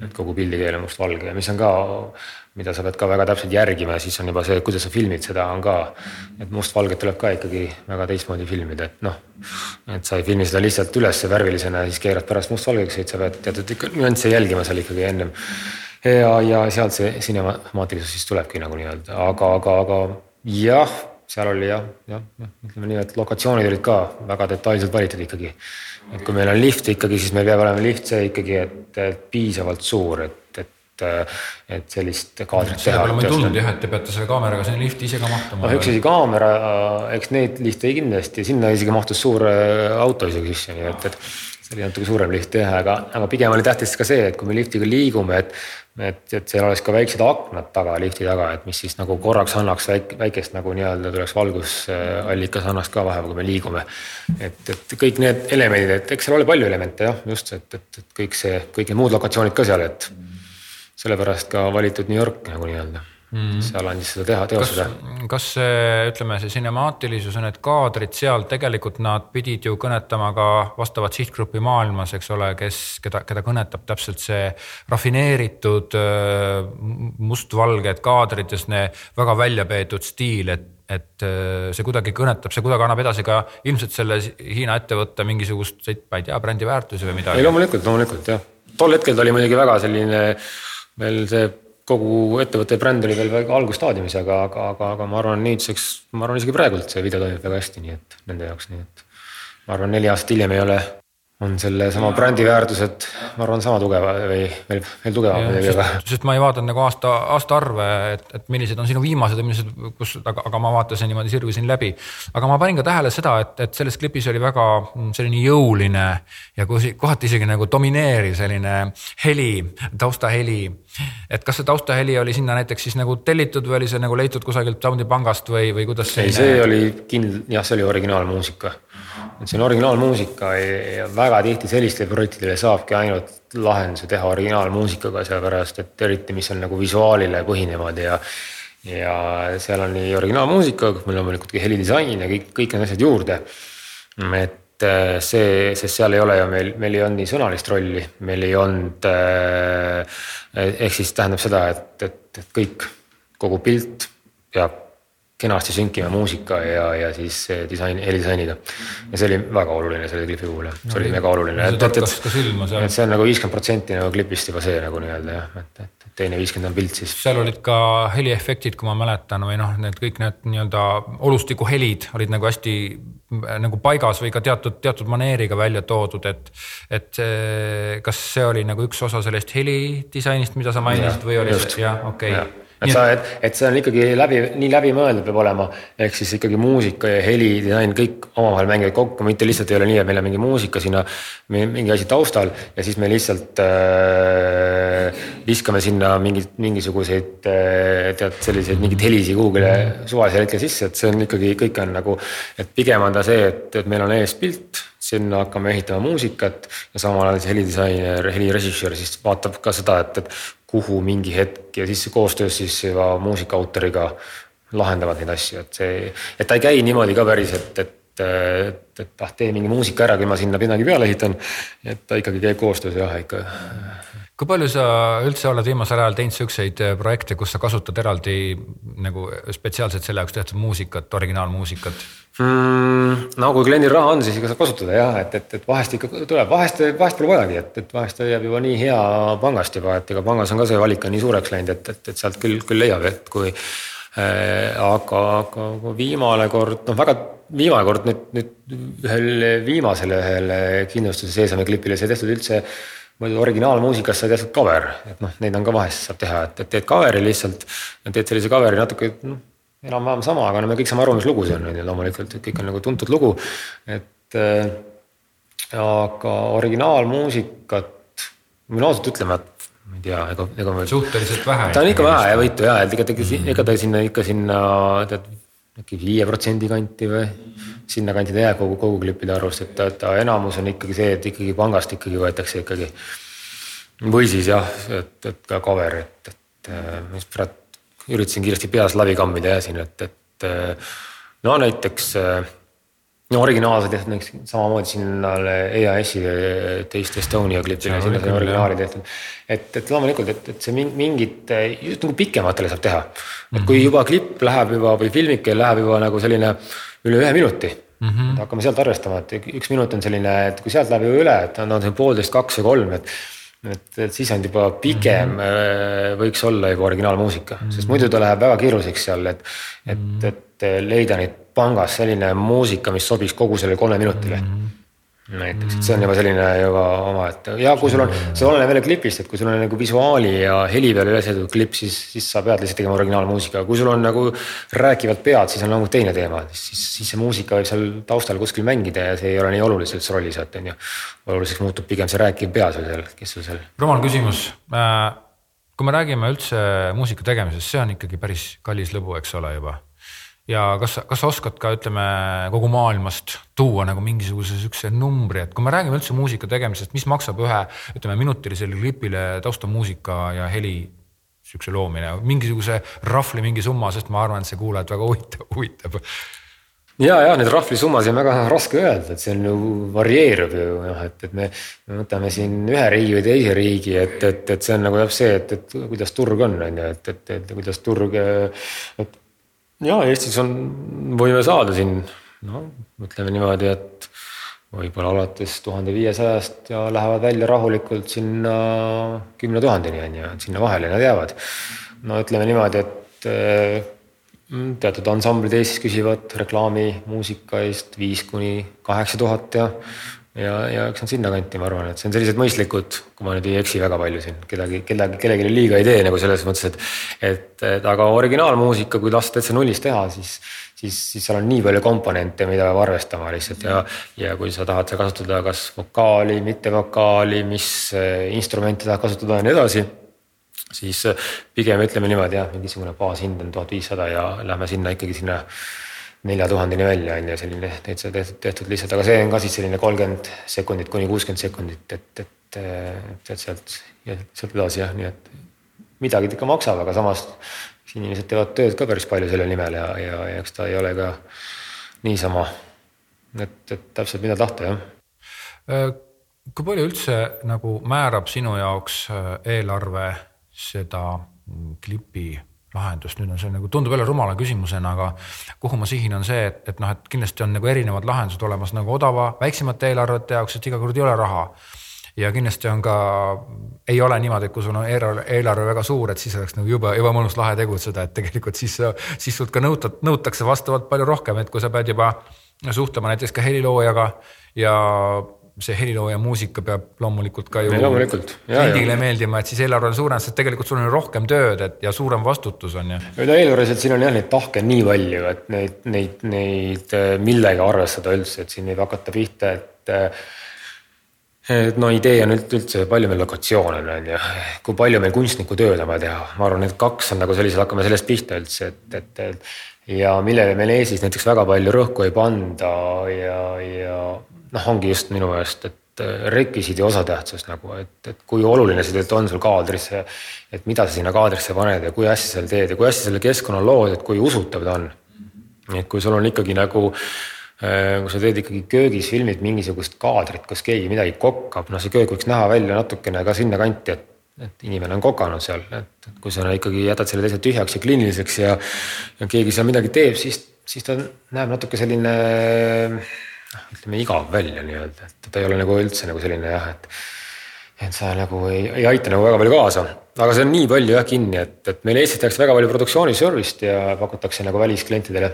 et kogu pildikeel on mustvalge ja mis on ka, mida sa pead ka väga täpselt järgima, siis on juba see, kuidas sa filmid, seda on ka. et mustvalget tuleb ka ikkagi väga teistmoodi filmida, et noh, et sa ei filmi seda lihtsalt ülesse värvilisena ja siis keerad pärast mustvalgeks, vaid sa pead teatud ikka nüansse jälgima seal ikkagi ennem. ja, ja sealt see sinemaatilisus siis tulebki nagu nii-öelda, aga, aga, aga jah seal oli jah, jah, ütleme nii, et lokatsioonid olid ka väga detailselt valitud ikkagi. et kui meil on lift ikkagi, siis meil peab olema lift see ikkagi, et, piisavalt suur, et, et et sellist kaadrit teha. selle peale ma ei tulnud jah, et te peate selle kaameraga sinna lifti ise ka mahtuma. noh, üks asi kaamera, eks neid lifte kindlasti, sinna isegi mahtus suur äh, auto isegi sisse, nii et, et see oli natuke suurem lift jah, aga, aga pigem oli tähtis ka see, et kui me liftiga liigume, et et, et seal oleks ka väiksed aknad taga, lifti taga, et mis siis nagu korraks annaks väik, väikest nagu nii-öelda tuleks valgusallikas annaks ka vahepeal, kui me liigume. et, et kõik need elemendid, et eks seal oli palju elemente jah, just, et, et, et kõik see, kõik need muud lokatsioonid ka seal, et sellepärast ka valitud New York nagu nii-öelda mm. seal andis seda teha, teostada. kas see, ütleme, see sinemaatilisus ja need kaadrid seal tegelikult nad pidid ju kõnetama ka vastavat sihtgruppi maailmas, eks ole, kes, keda, keda kõnetab täpselt see rafineeritud mustvalged kaadrid ja see väga välja peetud stiil, et et see kuidagi kõnetab, see kuidagi annab edasi ka ilmselt selle Hiina ettevõtte mingisuguseid, ma ei tea, brändi väärtusi või midagi. ei loomulikult, loomulikult jah, tol hetkel ta oli muidugi väga selline veel see kogu ettevõtte bränd oli veel väga algusstaadiumis, aga, aga, aga, aga ma arvan, nüüdseks, ma arvan isegi praegult see video toimib väga hästi, nii et nende jaoks, nii et. ma arvan, neli aastat hiljem ei ole on sellesama brändi väärtused, ma arvan, sama tugev või veel, veel tugevam muidugi, aga. sest ma ei vaadanud nagu aasta, aastaarve, et, et millised on sinu viimased ja millised, kus, aga, aga ma vaatasin niimoodi, sirvisin läbi. aga ma panin ka tähele seda, et, et selles klipis oli väga selline jõuline ja kohati isegi nagu domineeriv selline heli, taustaheli. Et kas see taustaheli oli sinna näiteks siis nagu tellitud või oli see nagu leitud kusagilt soundipangast või, või kuidas? ei, see oli kindl-, jah, see oli originaalmuusika et see on originaalmuusika ja väga tihti sellistele projektidele saabki ainult lahenduse teha originaalmuusikaga, sellepärast et eriti, mis on nagu visuaalile põhinevad ja. ja seal on nii originaalmuusika, meil loomulikult ka helidisain ja kõik, kõik need asjad juurde. et see, sest seal ei ole ju meil, meil ei olnud nii sõnalist rolli, meil ei olnud äh,. ehk siis tähendab seda, et, et, et kõik, kogu pilt peab kenasti sünkima muusika ja, ja siis disain, helidisainiga. ja see oli väga oluline selle klipi puhul jah, see oli mega oluline. et, et, et, et see on nagu viiskümmend protsenti nagu klipist juba see nagu nii-öelda jah, et, et teine viiskümmend on pilt siis. seal olid ka heliefektid, kui ma mäletan, või noh, need kõik need nii-öelda olustiku helid olid nagu hästi nagu paigas või ka teatud, teatud maneeriga välja toodud, et. et kas see oli nagu üks osa sellest helidisainist, mida sa mainisid või oli see, jah, okei okay et sa, et, et see on ikkagi läbi, nii läbimõeldud peab olema, ehk siis ikkagi muusika ja heli, disain, kõik omavahel mängivad kokku, mitte lihtsalt ei ole nii, et meil on mingi muusika sinna, mingi asi taustal ja siis me lihtsalt äh, viskame sinna mingit, mingisuguseid äh, tead selliseid mingeid helisi kuhugile suvalisel hetkel sisse, et see on ikkagi, kõik on nagu, et pigem on ta see, et, et meil on ees pilt sinna hakkame ehitama muusikat ja samal ajal see helidisainer, helirežissöör siis vaatab ka seda, et, et kuhu mingi hetk ja siis koostöös siis juba muusika autoriga lahendavad neid asju, et see, et ta ei käi niimoodi ka päris, et, et et, et ah, tee mingi muusika ära, küll ma sinna midagi peale ehitan. et ta ikkagi käib koostöös jah, ikka kui palju sa üldse oled viimasel ajal teinud siukseid äh, projekte, kus sa kasutad eraldi nagu spetsiaalselt selle jaoks tehtud muusikat, originaalmuusikat mm,? no kui kliendil raha on, siis ikka saab kasutada jah, et, et, et vahest ikka tuleb, vahest, vahest pole vajagi, et, et vahest jääb juba nii hea pangast juba, et ega pangas on ka see valik on nii suureks läinud, et, et, et sealt küll, küll leiab, et kui äh,. aga, aga viimane kord, noh väga viimane kord nüüd, nüüd ühel viimasel ühel kindlustuse seesami klipile sai tehtud üldse muidu originaalmuusikas sa teed cover, et noh, neid on ka vahest saab teha, et, teed cover'i lihtsalt. teed sellise cover'i natuke noh, enam-vähem sama, aga no me kõik saame aru, mis lugu see on, on ju loomulikult, et kõik on nagu tuntud lugu. et äh, aga originaalmuusikat, ma pean ausalt ütlema, et ma ei tea, ega, ega suhteliselt vähe. ta on ikka vähe ja võitu ja, et ega ta, ega ta sinna ikka sinna tead äkki viie protsendi kanti või sinnakanti ta jääb kogu, kogu klippide arvust, et ta, ta enamus on ikkagi see, et ikkagi pangast ikkagi võetakse ikkagi. või siis jah, et, et ka cover, et, et ma just praegu üritasin kiiresti peas läbi kammida ja siin, et, et no näiteks no originaalse tehtud näiteks samamoodi sinnale EAS-i teist Estonia klipile, sinna sai originaali tehtud. et, et loomulikult, et, et see mingit just nagu pikematele saab teha. et kui mhm. juba klipp läheb juba või filmike läheb juba nagu selline üle ühe minuti mm. -hmm. hakkame sealt arvestama, et üks minut on selline, et kui sealt läheb juba üle, et on, on see poolteist, kaks või kolm, et et, et siis on juba pigem mm -hmm. võiks olla juba originaalmuusika mm, -hmm. sest muidu ta läheb väga keeruliseks seal, et, et -hmm. et leida neid pangas selline muusika, mis sobiks kogu sellele kolme minutile mm. -hmm näiteks, et see on juba selline juba omaette ja kui sul on, see oleneb jälle klipist, et kui sul on nagu visuaali ja heli peale üles ehitatud klipp, siis, siis sa pead lihtsalt tegema originaalmuusika, kui sul on nagu rääkivad pead, siis on nagu teine teema, siis, siis see muusika võib seal taustal kuskil mängida ja see ei ole nii oluliselt rollis, et on ju. oluliseks muutub pigem see rääkiv pea sul seal, kes sul seal. rumal küsimus äh,. kui me räägime üldse muusika tegemisest, see on ikkagi päris kallis lõbu, eks ole juba ja kas, kas sa oskad ka ütleme kogu maailmast tuua nagu mingisuguse siukse numbri, et kui me räägime üldse muusika tegemisest, mis maksab ühe ütleme minutilisele klipile taustamuusika ja heli sihukese loomine, mingisuguse rahvli mingi summa, sest ma arvan, et see kuulajat väga huvitab, huvitab ja, ja neid rahvlisummasid on väga raske öelda, et see on ju varieerub ju noh, et, et me, me võtame siin ühe riigi või teise riigi, et, et, et see on nagu jah see, et, et kuidas turg on, on ju, et, et, et kuidas turg. et ja Eestis on, võime saada siin noh, ütleme niimoodi, et võib-olla alates tuhande viiesajast ja lähevad välja rahulikult sinna kümne tuhandeni on ju, et sinna vahele nad jäävad. no ütleme niimoodi, et eh, teatud ansamblid Eestis küsivad reklaami muusika eest viis kuni kaheksa tuhat ja ja, ja eks nad sinnakanti, ma arvan, et see on sellised mõistlikud, kui ma nüüd ei eksi väga palju siin, kedagi, kedagi, kellelegi liiga ei tee nagu selles mõttes, et. et, et aga originaalmuusika, kui lasta täitsa nullist teha, siis, siis, siis seal on nii palju komponente, mida peab arvestama lihtsalt ja. ja kui sa tahad seal kasutada kas vokaali, mitte vokaali, mis eh, instrumenti tahad kasutada ja nii edasi siis eh, pigem ütleme niimoodi jah, mingisugune baashind on tuhat viissada ja lähme sinna ikkagi sinna nelja tuhandeni välja on ju selline täitsa tehtud, tehtud lihtsalt, aga see on ka siis selline kolmkümmend sekundit kuni kuuskümmend sekundit, et, et, et sealt, sealt edasi jah, nii et midagi ta ikka maksab, aga samas inimesed teevad tööd ka päris palju selle nimel ja, ja, ja eks ta ei ole ka niisama. et, et täpselt mida tahta jah. Äh, kui palju üldse nagu määrab sinu jaoks äh, eelarve seda mm, klipi lahendust, nüüd on see nagu tundub jälle rumala küsimusena, aga kuhu ma sihin, on see, et, et noh, et kindlasti on nagu erinevad lahendused olemas nagu odava, väiksemate eelarvete jaoks, et iga kord ei ole raha. Ja kindlasti on ka, ei ole niimoodi, et kui sul on eelarve, eelarve väga suur, et siis oleks nagu jube, jube mõnus lahe tegutseda, et tegelikult siis, siis sult ka nõutud, nõutakse vastavalt palju rohkem, et kui sa pead juba suhtlema näiteks ka heliloojaga ja see helilooja muusika peab loomulikult ka ju kliendile meeldima, et siis eelarve on suurem, sest tegelikult sul on rohkem tööd, et ja suurem vastutus on ju. no eelarves, et siin on jah neid tahke nii palju, et neid, neid, neid äh, millega arvestada üldse, et siin võib hakata pihta, et äh, et no idee on üldse, palju meil lokatsioone on, on ju, kui palju meil kunstniku tööd on vaja teha, ma arvan, need kaks on nagu sellised, hakkame sellest pihta üldse, et, et, et ja millele meil Eestis näiteks väga palju rõhku ei panda ja, ja noh, ongi just minu meelest, et äh, rekvisiidi osatähtsus nagu, et, et kui oluline see tegelikult on sul kaadrisse. et mida sa sinna kaadrisse paned ja kui hästi sa selle teed ja kui hästi selle keskkonna lood, et kui usutav ta on. et kui sul on ikkagi nagu äh, kui sa teed ikkagi köögis, filmid mingisugust kaadrit, kus keegi midagi kokkab, noh, see köök võiks näha välja natukene ka sinnakanti, et, et inimene on kokanud seal, et kui sa ikkagi jätad selle täitsa tühjaks ja kliiniliseks ja, ja keegi seal midagi teeb, siis, siis ta näeb natuke selline ütleme igav välja nii-öelda, et ta ei ole nagu üldse nagu selline jah, et. et sa nagu ei, ei aita nagu väga palju kaasa, aga see on nii palju jah kinni, et, et meil Eestis tehakse väga palju produktsiooni service'it ja pakutakse nagu välisklientidele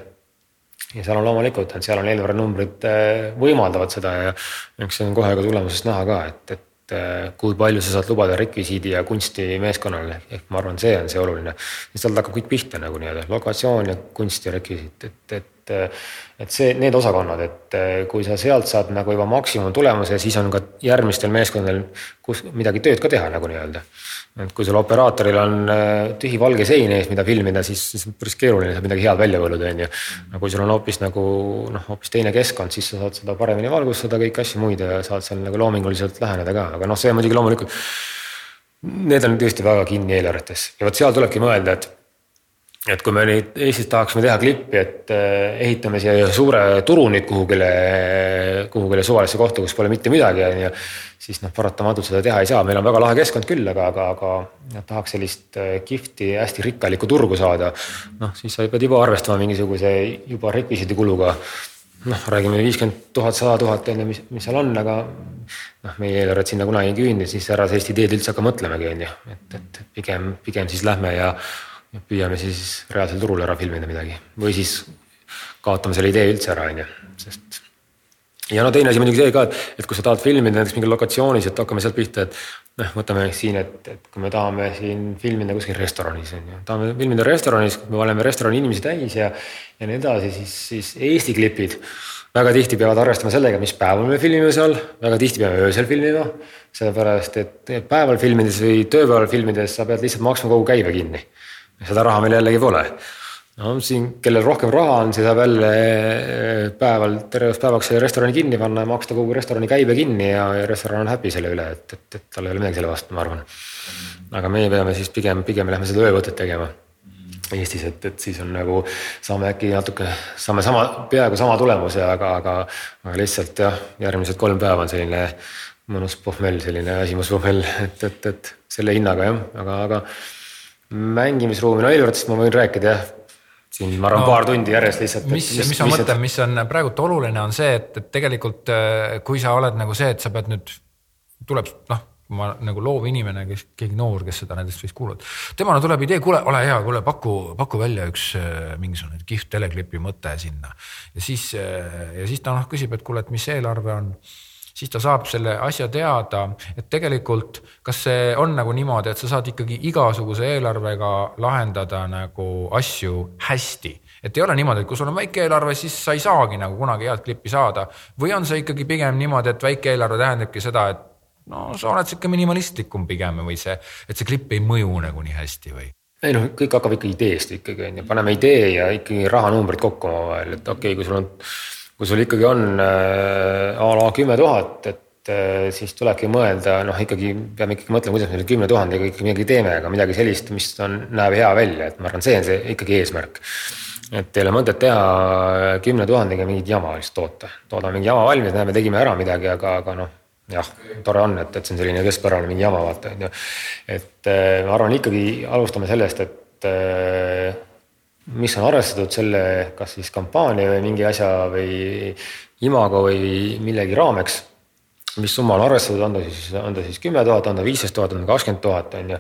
ja seal on loomulikult, et seal on eelarvenumbrid äh, võimaldavad seda ja eks see on kohe ka tulemusest näha ka, et, et äh, kui palju sa saad lubada rekvisiidi ja kunsti meeskonnale, ehk ma arvan, see on see oluline. sealt hakkab kõik pihta nagu nii-öelda lokatsioon ja kunst ja rekvisiit, et, et et, et see, need osakonnad, et kui sa sealt saad nagu juba maksimumtulemuse, siis on ka järgmistel meeskondadel, kus midagi tööd ka teha nagu nii-öelda. et kui sul operaatoril on äh, tühi valge sein ees, mida filmida, siis, siis on päris keeruline sealt midagi head välja võluda, on ju. aga kui sul on hoopis nagu noh, hoopis teine keskkond, siis sa saad seda paremini valgustada, kõiki asju muid ja saad seal nagu loominguliselt läheneda ka, aga noh, see muidugi loomulikult. Need on tõesti väga kinni eelarvetes ja vot seal tulebki mõelda, et et kui me nüüd Eestis tahaksime teha klippi, et äh, ehitame siia suure turu nüüd kuhugile, kuhugile suvalisse kohta, kus pole mitte midagi, on ju. siis noh, paratamatult seda teha ei saa, meil on väga lahe keskkond küll, aga, aga, aga tahaks sellist äh, kihvti, hästi rikkalikku turgu saada. noh, siis sa pead juba arvestama mingisuguse juba rekvisiidi kuluga. noh, räägime viiskümmend tuhat, sada tuhat on ju, mis, mis seal on, aga noh, meie eelarvet sinna kunagi ei küündi, siis ära sellist ideed üldse hakka mõtlemagi, on ju, et, et pigem, pigem siis lähme ja ja püüame siis reaalsel turul ära filmida midagi või siis kaotame selle idee üldse ära, on ju, sest. ja no teine asi muidugi see ka, et, et kui sa tahad filmida näiteks mingil lokatsioonis, et hakkame sealt pihta, et noh, võtame siin, et, et kui me tahame siin filmida kuskil restoranis on ju, tahame filmida restoranis, me paneme restorani inimesi täis ja. ja nii edasi, siis, siis Eesti klipid väga tihti peavad arvestama sellega, mis päeval me filmime seal, väga tihti peame öösel filmima. sellepärast, et päeval filmides või tööpäeval filmides sa pead lihtsalt maksma kogu käibe kinni seda raha meil jällegi pole. no siin, kellel rohkem raha on, see saab jälle eh, päeval, terveks päevaks restorani kinni panna ja maksta kogu restorani käibe kinni ja, ja restoran on happy selle üle, et, et, et tal ei ole midagi selle vastu, ma arvan. aga meie peame siis pigem, pigem lähme seda öövõtet tegema Eestis, et, et siis on nagu saame äkki natuke, saame sama, peaaegu sama tulemuse, aga, aga, aga lihtsalt jah, järgmised kolm päeva on selline mõnus pohmell, selline väsimuspohmell, et, et, et selle hinnaga jah, aga, aga mängimisruumi, no Elvardist ma võin rääkida jah siin ma arvan no, paar tundi järjest lihtsalt. mis, mis, mis ma mõtlen, mis on praegult oluline, on see, et, et tegelikult äh, kui sa oled nagu see, et sa pead nüüd, tuleb noh, ma nagu loov inimene, kes keegi noor, kes seda näiteks võiks kuulata. temale tuleb idee, kuule, ole hea, kuule paku, paku välja üks äh, mingisugune kihvt teleklipi mõte sinna. ja siis äh, ja siis ta noh küsib, et kuule, et mis eelarve on siis ta saab selle asja teada, et tegelikult kas see on nagu niimoodi, et sa saad ikkagi igasuguse eelarvega lahendada nagu asju hästi et ei ole niimoodi, et kui sul on väike eelarve, siis sa ei saagi nagu kunagi head klippi saada. või on see ikkagi pigem niimoodi, et väike eelarve tähendabki seda, et no sa oled sihuke minimalistlikum pigem või see, et see klipp ei mõju nagu nii hästi või? ei noh, kõik hakkab ikka ideest ikkagi on ju, paneme idee ja ikkagi rahanumbrid kokku omavahel, et okei okay,, kui sul on kui sul ikkagi on äh, a la kümme tuhat, et äh, siis tulebki mõelda, noh, ikkagi peame ikkagi mõtlema, kuidas me selle kümne tuhandega ikkagi midagi teeme, aga midagi sellist, mis on, näeb hea välja, et ma arvan, see on see ikkagi eesmärk. et ei ole mõtet teha kümne tuhandega mingit jama lihtsalt toota, toodame mingi jama valmis, näeme, tegime ära midagi, aga, aga noh jah, tore on, et, et see on selline keskpärane mingi jama, vaata on ju. et äh, ma arvan, ikkagi alustame sellest, et mis on arvestatud selle, kas siis kampaania või mingi asja või imago või millegi raameks. mis summa on arvestatud, on ta siis, on ta siis kümme tuhat, on ta viisteist tuhat, on ta kakskümmend tuhat, on ju.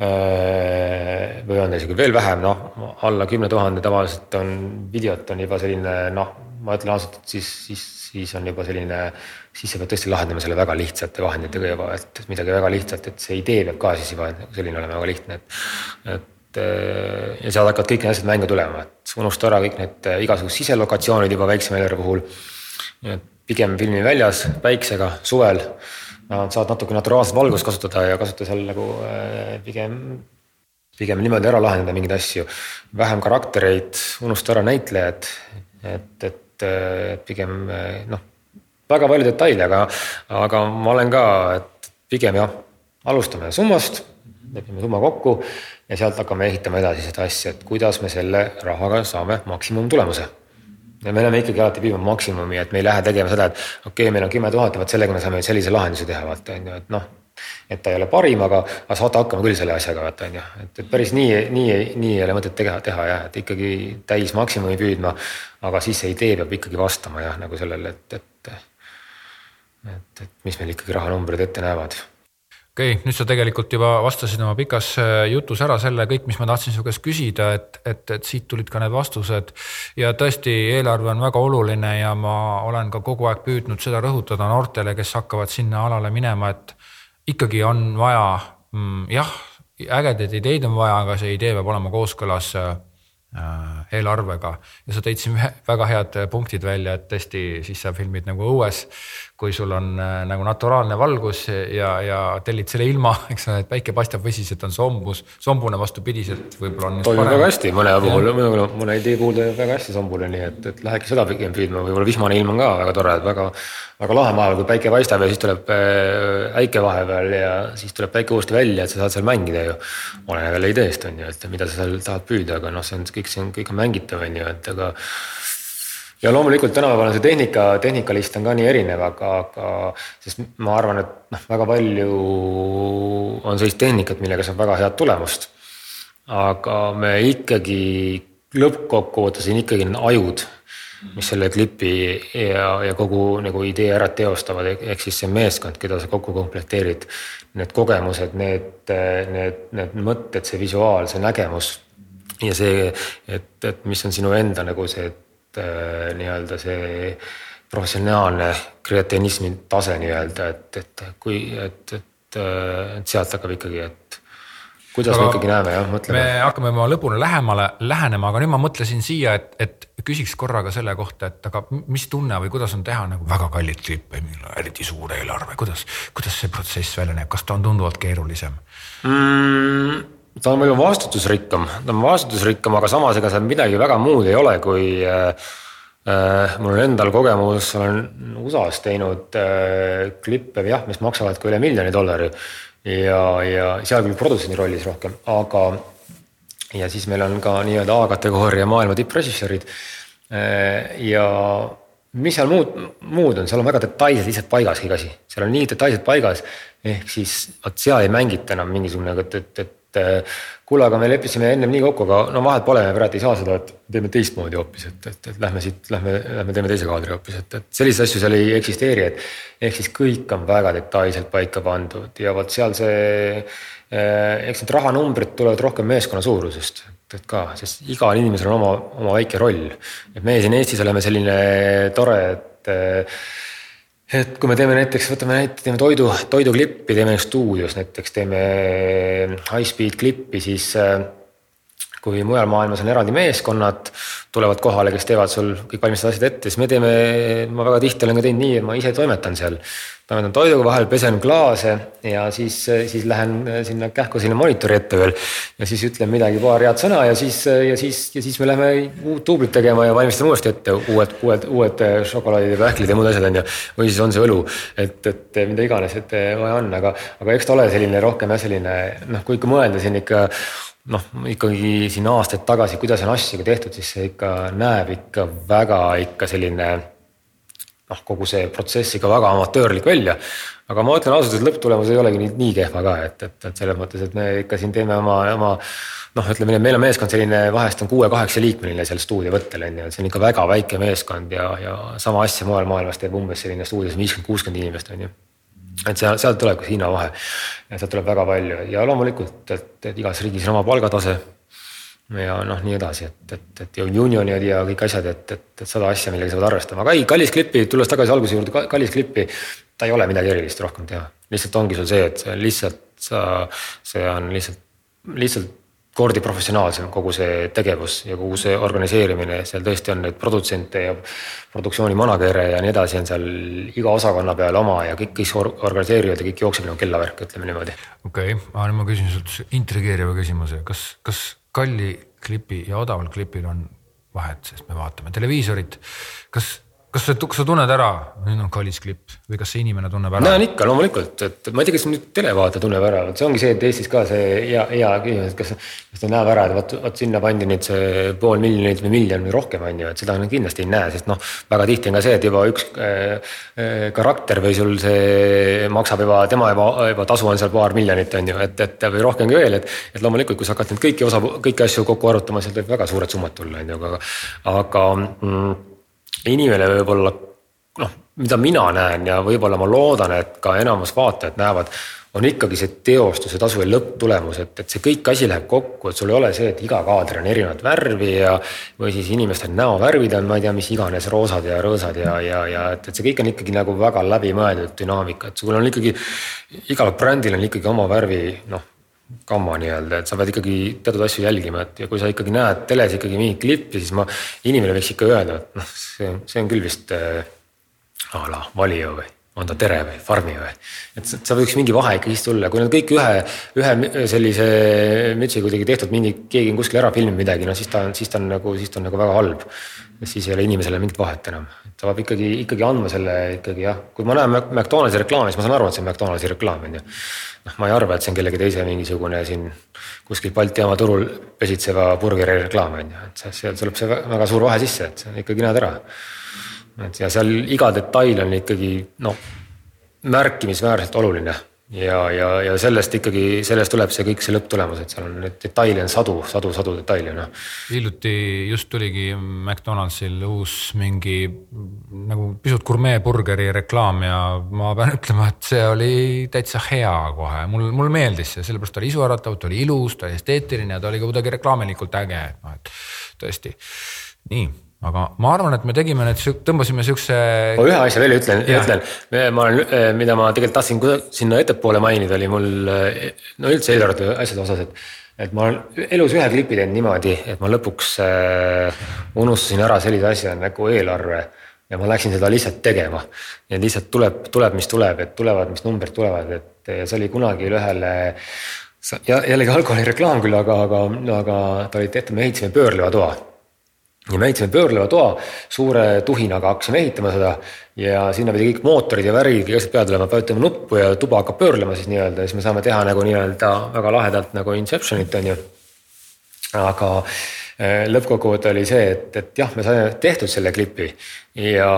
Äh, või on ta isegi veel vähem, noh, alla kümne tuhande tavaliselt on videot on juba selline noh, ma ütlen ausalt, et siis, siis, siis on juba selline, siis sa pead tõesti lahendama selle väga lihtsate vahenditega juba, et midagi väga lihtsat, et see idee peab ka siis juba selline olema väga lihtne, et, et ja sealt hakkavad kõik need asjad mängu tulema, et unusta ära kõik need äh, igasugused siselokatsioonid juba väiksema eelarve puhul. pigem filmi väljas päiksega suvel, saad natuke naturaalset valgust kasutada ja kasuta seal nagu äh, pigem, pigem niimoodi ära lahendada mingeid asju. vähem karaktereid, unusta ära näitlejad, et, et pigem noh, väga palju detaile, aga, aga ma olen ka, et pigem jah, alustame summast, lepime summa kokku ja sealt hakkame ehitama edasi seda asja, et kuidas me selle rahaga saame maksimumtulemuse. ja me oleme ikkagi alati püüdma maksimumi, et me ei lähe tegema seda, et okei okay,, meil on kümme tuhat ja vot sellega me saame sellise lahenduse teha, vaata on ju, et noh. et ta ei ole parim, aga, aga saate hakkama küll selle asjaga, vaata on ju, et, et päris nii, nii, nii ei ole mõtet teha, teha jah, et ikkagi täis maksimumi püüdma. aga siis see idee peab ikkagi vastama jah, nagu sellele, et, et, et, et mis meil ikkagi rahanumbrid ette näevad okei okay,, nüüd sa tegelikult juba vastasid oma pikas äh, jutus ära selle kõik, mis ma tahtsin su käest küsida, et, et, et siit tulid ka need vastused. ja tõesti, eelarve on väga oluline ja ma olen ka kogu aeg püüdnud seda rõhutada noortele, kes hakkavad sinna alale minema, et ikkagi on vaja mm,, jah, ägedaid ideid on vaja, aga see idee peab olema kooskõlas äh, Äh, eelarvega ja sa tõid siin väga head punktid välja, et tõesti, siis sa filmid nagu õues, kui sul on äh, nagu naturaalne valgus ja, ja tellid selle ilma, *laughs* eks ole, et päike paistab vesiselt, on sombus, sombune vastupidiselt võib-olla on. toimib väga hästi, mõne puhul, mõne, mõne idee puhul toimib väga hästi sombune, nii et, et lähebki seda pigem püüdma, võib-olla vihmane ilm on ka väga tore, et väga väga lahe vahepeal, kui päike paistab ja siis tuleb äh, äike vahepeal ja siis tuleb päike uuesti välja, et sa saad seal mängida ju. oleneb jälle ideest on ju, et mida sa seal tahad püüda, aga noh, see on kõik, see on, kõik on mängitav, on ju, et aga. Ja loomulikult tänapäeval see tehnika, tehnikalist on ka nii erinev, aga, aga sest ma arvan, et noh, väga palju on sellist tehnikat, millega saab väga head tulemust. aga me ikkagi lõppkokkuvõttes on ikkagi need ajud mis selle klipi ja, ja kogu nagu idee ära teostavad, ehk siis see meeskond, keda sa kokku komplekteerid. Need kogemused, need, need, need mõtted, see visuaal, see nägemus ja see, et, et mis on sinu enda nagu see äh, nii-öelda see professionaalne kreatinismi tase nii-öelda, et, et kui, et, et, et sealt hakkab ikkagi, et kuidas aga me ikkagi näeme jah, mõtleme. me hakkame oma lõpuni lähemale lähenema, aga nüüd ma mõtlesin siia, et, et küsiks korra ka selle kohta, et aga mis tunne või kuidas on teha nagu väga kallit klippe, eriti suure eelarve, kuidas, kuidas see protsess välja näeb, kas ta on tunduvalt keerulisem mm,? Ta on veel vastutusrikkam, ta on vastutusrikkam, aga samas ega seal midagi väga muud ei ole, kui äh, äh, mul on endal kogemus, olen USA-s teinud äh, klippe jah, mis maksavad ka üle miljoni dollari. ja, ja seal küll produtsendi rollis rohkem, aga ja siis meil on ka nii-öelda A-kategooria maailma tipprežissöörid äh,. ja mis seal muud, muud on, seal on väga detailselt lihtsalt paigas kõik asi, seal on nii detailselt paigas. ehk siis vot seal ei mängita enam mingisugune, et, et, et kuule, aga me leppisime ennem nii kokku, aga no vahet pole, me praegu ei saa seda, et teeme teistmoodi hoopis, et, et, et lähme siit, lähme, lähme teeme teise kaadri hoopis, et, et selliseid asju seal ei eksisteeri, et. ehk siis kõik on väga detailselt paika pandud ja vot seal see, eh, eks need rahanumbrid tulevad rohkem meeskonna suurusest et ka, sest igal inimesel on oma, oma väike roll. et meie siin Eestis oleme selline tore, et et kui me teeme näiteks, võtame näite, teeme toidu, toiduklippi, teeme stuudios näiteks, teeme high speed klippi, siis kui mujal maailmas on eraldi meeskonnad, tulevad kohale, kes teevad sul kõik valmistavad asjad ette, siis me teeme, ma väga tihti olen ka teinud nii, et ma ise toimetan seal. toimetan toiduga vahel, pesen klaase ja siis, siis lähen sinna kähku sinna monitori ette veel. ja siis ütlen midagi, paar head sõna ja siis, ja siis, ja siis me läheme uut duublit tegema ja valmistame uuesti ette uued, uued, uued šokolaadid ja pähklid ja muud asjad on ju. või siis on see õlu, et, et mida iganes, et vaja on, aga, aga eks ta ole selline rohkem jah, selline noh, kui ikka mõelda siin ikka noh, ikkagi siin aastaid tagasi, kuidas on asjadega tehtud, siis see ikka näeb ikka väga ikka selline noh, kogu see protsess ikka väga amatöörlik välja. aga ma ütlen ausalt, et lõpptulemus ei olegi nii, nii kehva ka, et, et, et selles mõttes, et me ikka siin teeme oma, oma noh, ütleme, meil on meeskond selline vahest on kuue-kaheksa liikmeline seal stuudiovõttel on ju, et see on ikka väga väike meeskond ja, ja sama asja mujal maailmas teeb umbes selline stuudios viiskümmend, kuuskümmend inimest on ju et seal, sealt tuleb ka Hiina vahe ja sealt tuleb väga palju ja loomulikult, et, igas riigis on oma palgatase. ja noh, nii edasi, et, et, et ja unionid ja kõik asjad, et, et, et sada asja, millega sa pead arvestama, aga ei, kallis klippi, tulles tagasi alguse juurde, kallis klippi. ta ei ole midagi erilist rohkem teha, lihtsalt ongi sul see, et lihtsalt sa, see on lihtsalt, lihtsalt kordi professionaalsem kogu see tegevus ja kogu see organiseerimine, seal tõesti on neid produtsente ja produktsiooni manager'e ja nii edasi on seal iga osakonna peal oma ja kõik, kes organiseerivad ja kõik jookseb nagu kellavärk, ütleme niimoodi. okei okay., aga nüüd ma küsin sult intrigeeriva küsimuse, kas, kas kalli klipi ja odaval klipil on vahet, sest me vaatame televiisorit, kas kas sa, kas sa tunned ära, nüüd on kallis klipp või kas see inimene tunneb ära? näen ikka loomulikult, et ma ei tea, kas nüüd televaataja tunneb ära, see ongi see, et Eestis ka see hea, hea küsimus, et kas, kas ta näeb ära, et vot, vot sinna pandi nüüd see pool miljonit või miljon või rohkem on ju, et seda kindlasti ei näe, sest noh, väga tihti on ka see, et juba üks äh, äh, karakter või sul see maksab juba, tema juba, juba tasu on seal paar miljonit on ju, et, et või rohkemgi veel, et. et loomulikult, kui sa hakkad nüüd kõiki osa, kõiki asju kokku arutama, sealt võib väga suured summad tulla, on ju, aga, aga mm, inimene võib-olla noh, mida mina näen ja võib-olla ma loodan, et ka enamus vaatajad näevad, on ikkagi see teostuse tasu ja lõpptulemus, et, et see kõik asi läheb kokku, et sul ei ole see, et iga kaader on erinevat värvi ja. või siis inimestel näovärvid on, ma ei tea, mis iganes roosad ja rõõsad ja, ja, ja et, et see kõik on ikkagi nagu väga läbimõeldud dünaamika, et sul on ikkagi. igal brändil on ikkagi oma värvi noh gamma nii-öelda, et sa pead ikkagi teatud asju jälgima, et ja kui sa ikkagi näed teles ikkagi mingit klippi, siis ma, inimene võiks ikka öelda, et noh, see, see on küll vist äh, a la Valio või on ta Tere või Farmi või. et sa võiks mingi vahe ikkagi tulla, kui nad kõik ühe, ühe sellise mütsi kuidagi tehtud, mingi, keegi on kuskil ära filminud midagi, no siis ta on, siis ta on nagu, siis ta on nagu väga halb. siis ei ole inimesele mingit vahet enam, ta peab ikkagi, ikkagi andma selle ikkagi jah, kui ma näen McDonaldsi reklaami, siis ma saan aru, et see on McDonaldsi reklaam on ju. Noh, ma ei arva, et see on kellegi teise mingisugune siin kuskil Balti jaama turul pesitseva burgeri reklaam on ju, et seal tuleb see väga suur vahe sisse, et ikkagi näed ära. et ja seal iga detail on ikkagi noh, märkimisväärselt oluline ja, ja, ja sellest ikkagi, sellest tuleb see kõik see lõpptulemus, et seal on neid detaile on sadu, sadu, sadu detaile, noh. hiljuti just tuligi McDonaldsil uus mingi nagu pisut gurmeeburgeri reklaam ja ma pean *laughs* ütlema, et see oli täitsa hea kohe, mul, mulle meeldis see, sellepärast ta oli isuäratav, ta oli ilus, ta oli esteetiline ja ta oli ka kuidagi reklaamilikult äge, et noh, et tõesti, nii aga ma arvan, et me tegime need, tõmbasime siukse. ma ühe asja veel ütlen, ütlen, ma olen, eh, mida ma tegelikult tahtsin sinna ettepoole mainida, oli mul eh, no üldse eelarvete asjade osas, et. et ma olen elus ühe klipi teinud niimoodi, et ma lõpuks äh, unustasin ära sellise asja nagu eelarve ja ma läksin seda lihtsalt tegema. ja lihtsalt tuleb, tuleb, mis tuleb, et tulevad, mis numbrid tulevad, et ja see oli kunagi ühele ja jällegi alkoholireklaam küll, aga, aga, aga ta oli tehtud, me ehitasime pöörleva toa ja me ehitasime pöörleva toa, suure tuhinaga hakkasime ehitama seda ja sinna pidi kõik mootorid ja värgid ja asjad peale tulema, vajutame nuppu ja tuba hakkab pöörlema siis nii-öelda, siis me saame teha nagu nii-öelda väga lahedalt nagu Inceptionit on ju. aga äh, lõppkokkuvõte oli see, et, et jah, me saime tehtud selle klipi ja,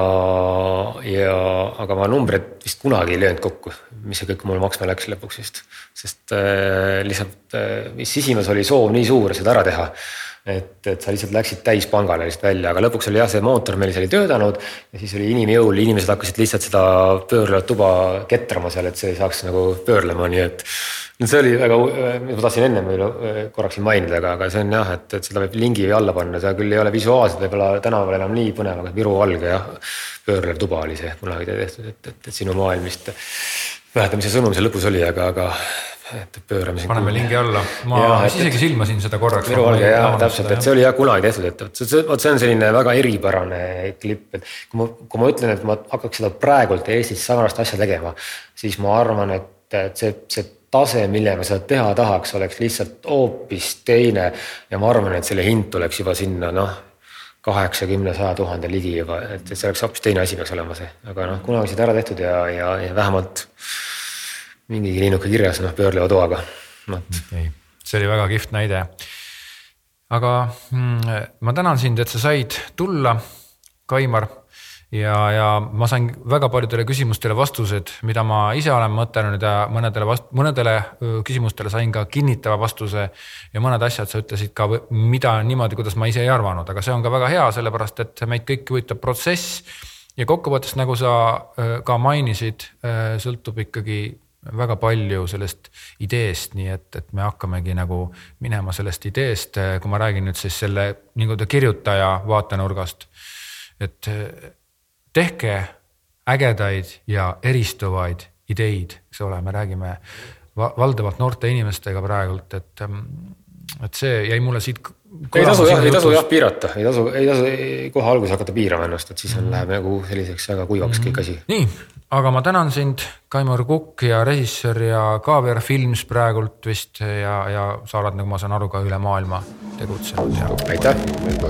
ja aga ma numbreid vist kunagi ei löönud kokku, mis see kõik mulle maksma läks lõpuks vist. sest äh, lihtsalt äh, sisimas oli soov nii suur seda ära teha et, et sa lihtsalt läksid täispangale lihtsalt välja, aga lõpuks oli jah, see mootor meil seal ei töötanud. ja siis oli inimjõul, inimesed hakkasid lihtsalt seda pöörlevat tuba ketrama seal, et see saaks nagu pöörlema, nii et. no see oli väga, ma tahtsin ennem võib-olla korraks mainida, aga, aga see on jah, et, et seda võib lingi alla panna, see küll ei ole visuaalselt võib-olla tänaval enam nii põnev, aga Viru valge jah. pöörlev tuba oli see kunagi tehtud, et, et, et sinu maailm vist. mäletan, mis see sõnum seal lõpus oli, aga, aga et pöörame. paneme lingi alla, ma ja, et, isegi silmasin seda korraks. Viru valge jah, täpselt, et see oli jah kunagi tehtud, et vot see, vot see on selline väga eripärane klipp, et kui ma, kui ma ütlen, et ma hakkaks seda praegult Eestis sarnast asja tegema, siis ma arvan, et, et see, see tase, millega seda teha tahaks, oleks lihtsalt hoopis teine ja ma arvan, et selle hind tuleks juba sinna noh, kaheksakümne, saja tuhande ligi juba, et see oleks hoopis teine asi peaks olema see, aga noh, kunagi seda ära tehtud ja, ja, ja vähemalt mingi linnuke kirjas, noh, pöörleva toaga okay., see oli väga kihvt näide. aga mm, ma tänan sind, et sa said tulla, Kaimar. ja, ja ma sain väga paljudele küsimustele vastused, mida ma ise olen mõtelnud ja mõnedele vast-, mõnedele küsimustele sain ka kinnitava vastuse. ja mõned asjad sa ütlesid ka, mida niimoodi, kuidas ma ise ei arvanud, aga see on ka väga hea, sellepärast et meid kõiki huvitab protsess ja kokkuvõttes, nagu sa ka mainisid, sõltub ikkagi väga palju sellest ideest, nii et, et me hakkamegi nagu minema sellest ideest, kui ma räägin nüüd siis selle nii-öelda kirjutaja vaatenurgast. et tehke ägedaid ja eristuvaid ideid, eks ole, me räägime valdavalt noorte inimestega praegult, et, et see jäi mulle siit ei tasu jah, ei tasu jah piirata, ei tasu, ei tasu kohe alguses hakata piirama ennast, et siis on, läheb nagu selliseks väga kuivaks mm -hmm. kõik asi. nii, aga ma tänan sind, Kaimar Kukk ja režissöör ja KVR Films praegult vist ja, ja sa oled, nagu ma saan aru, ka üle maailma tegutsenud ja. aitäh.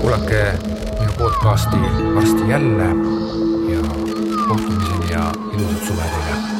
kuulake minu podcast'i varsti jälle ja kohtumiseni ja ilusat suve teile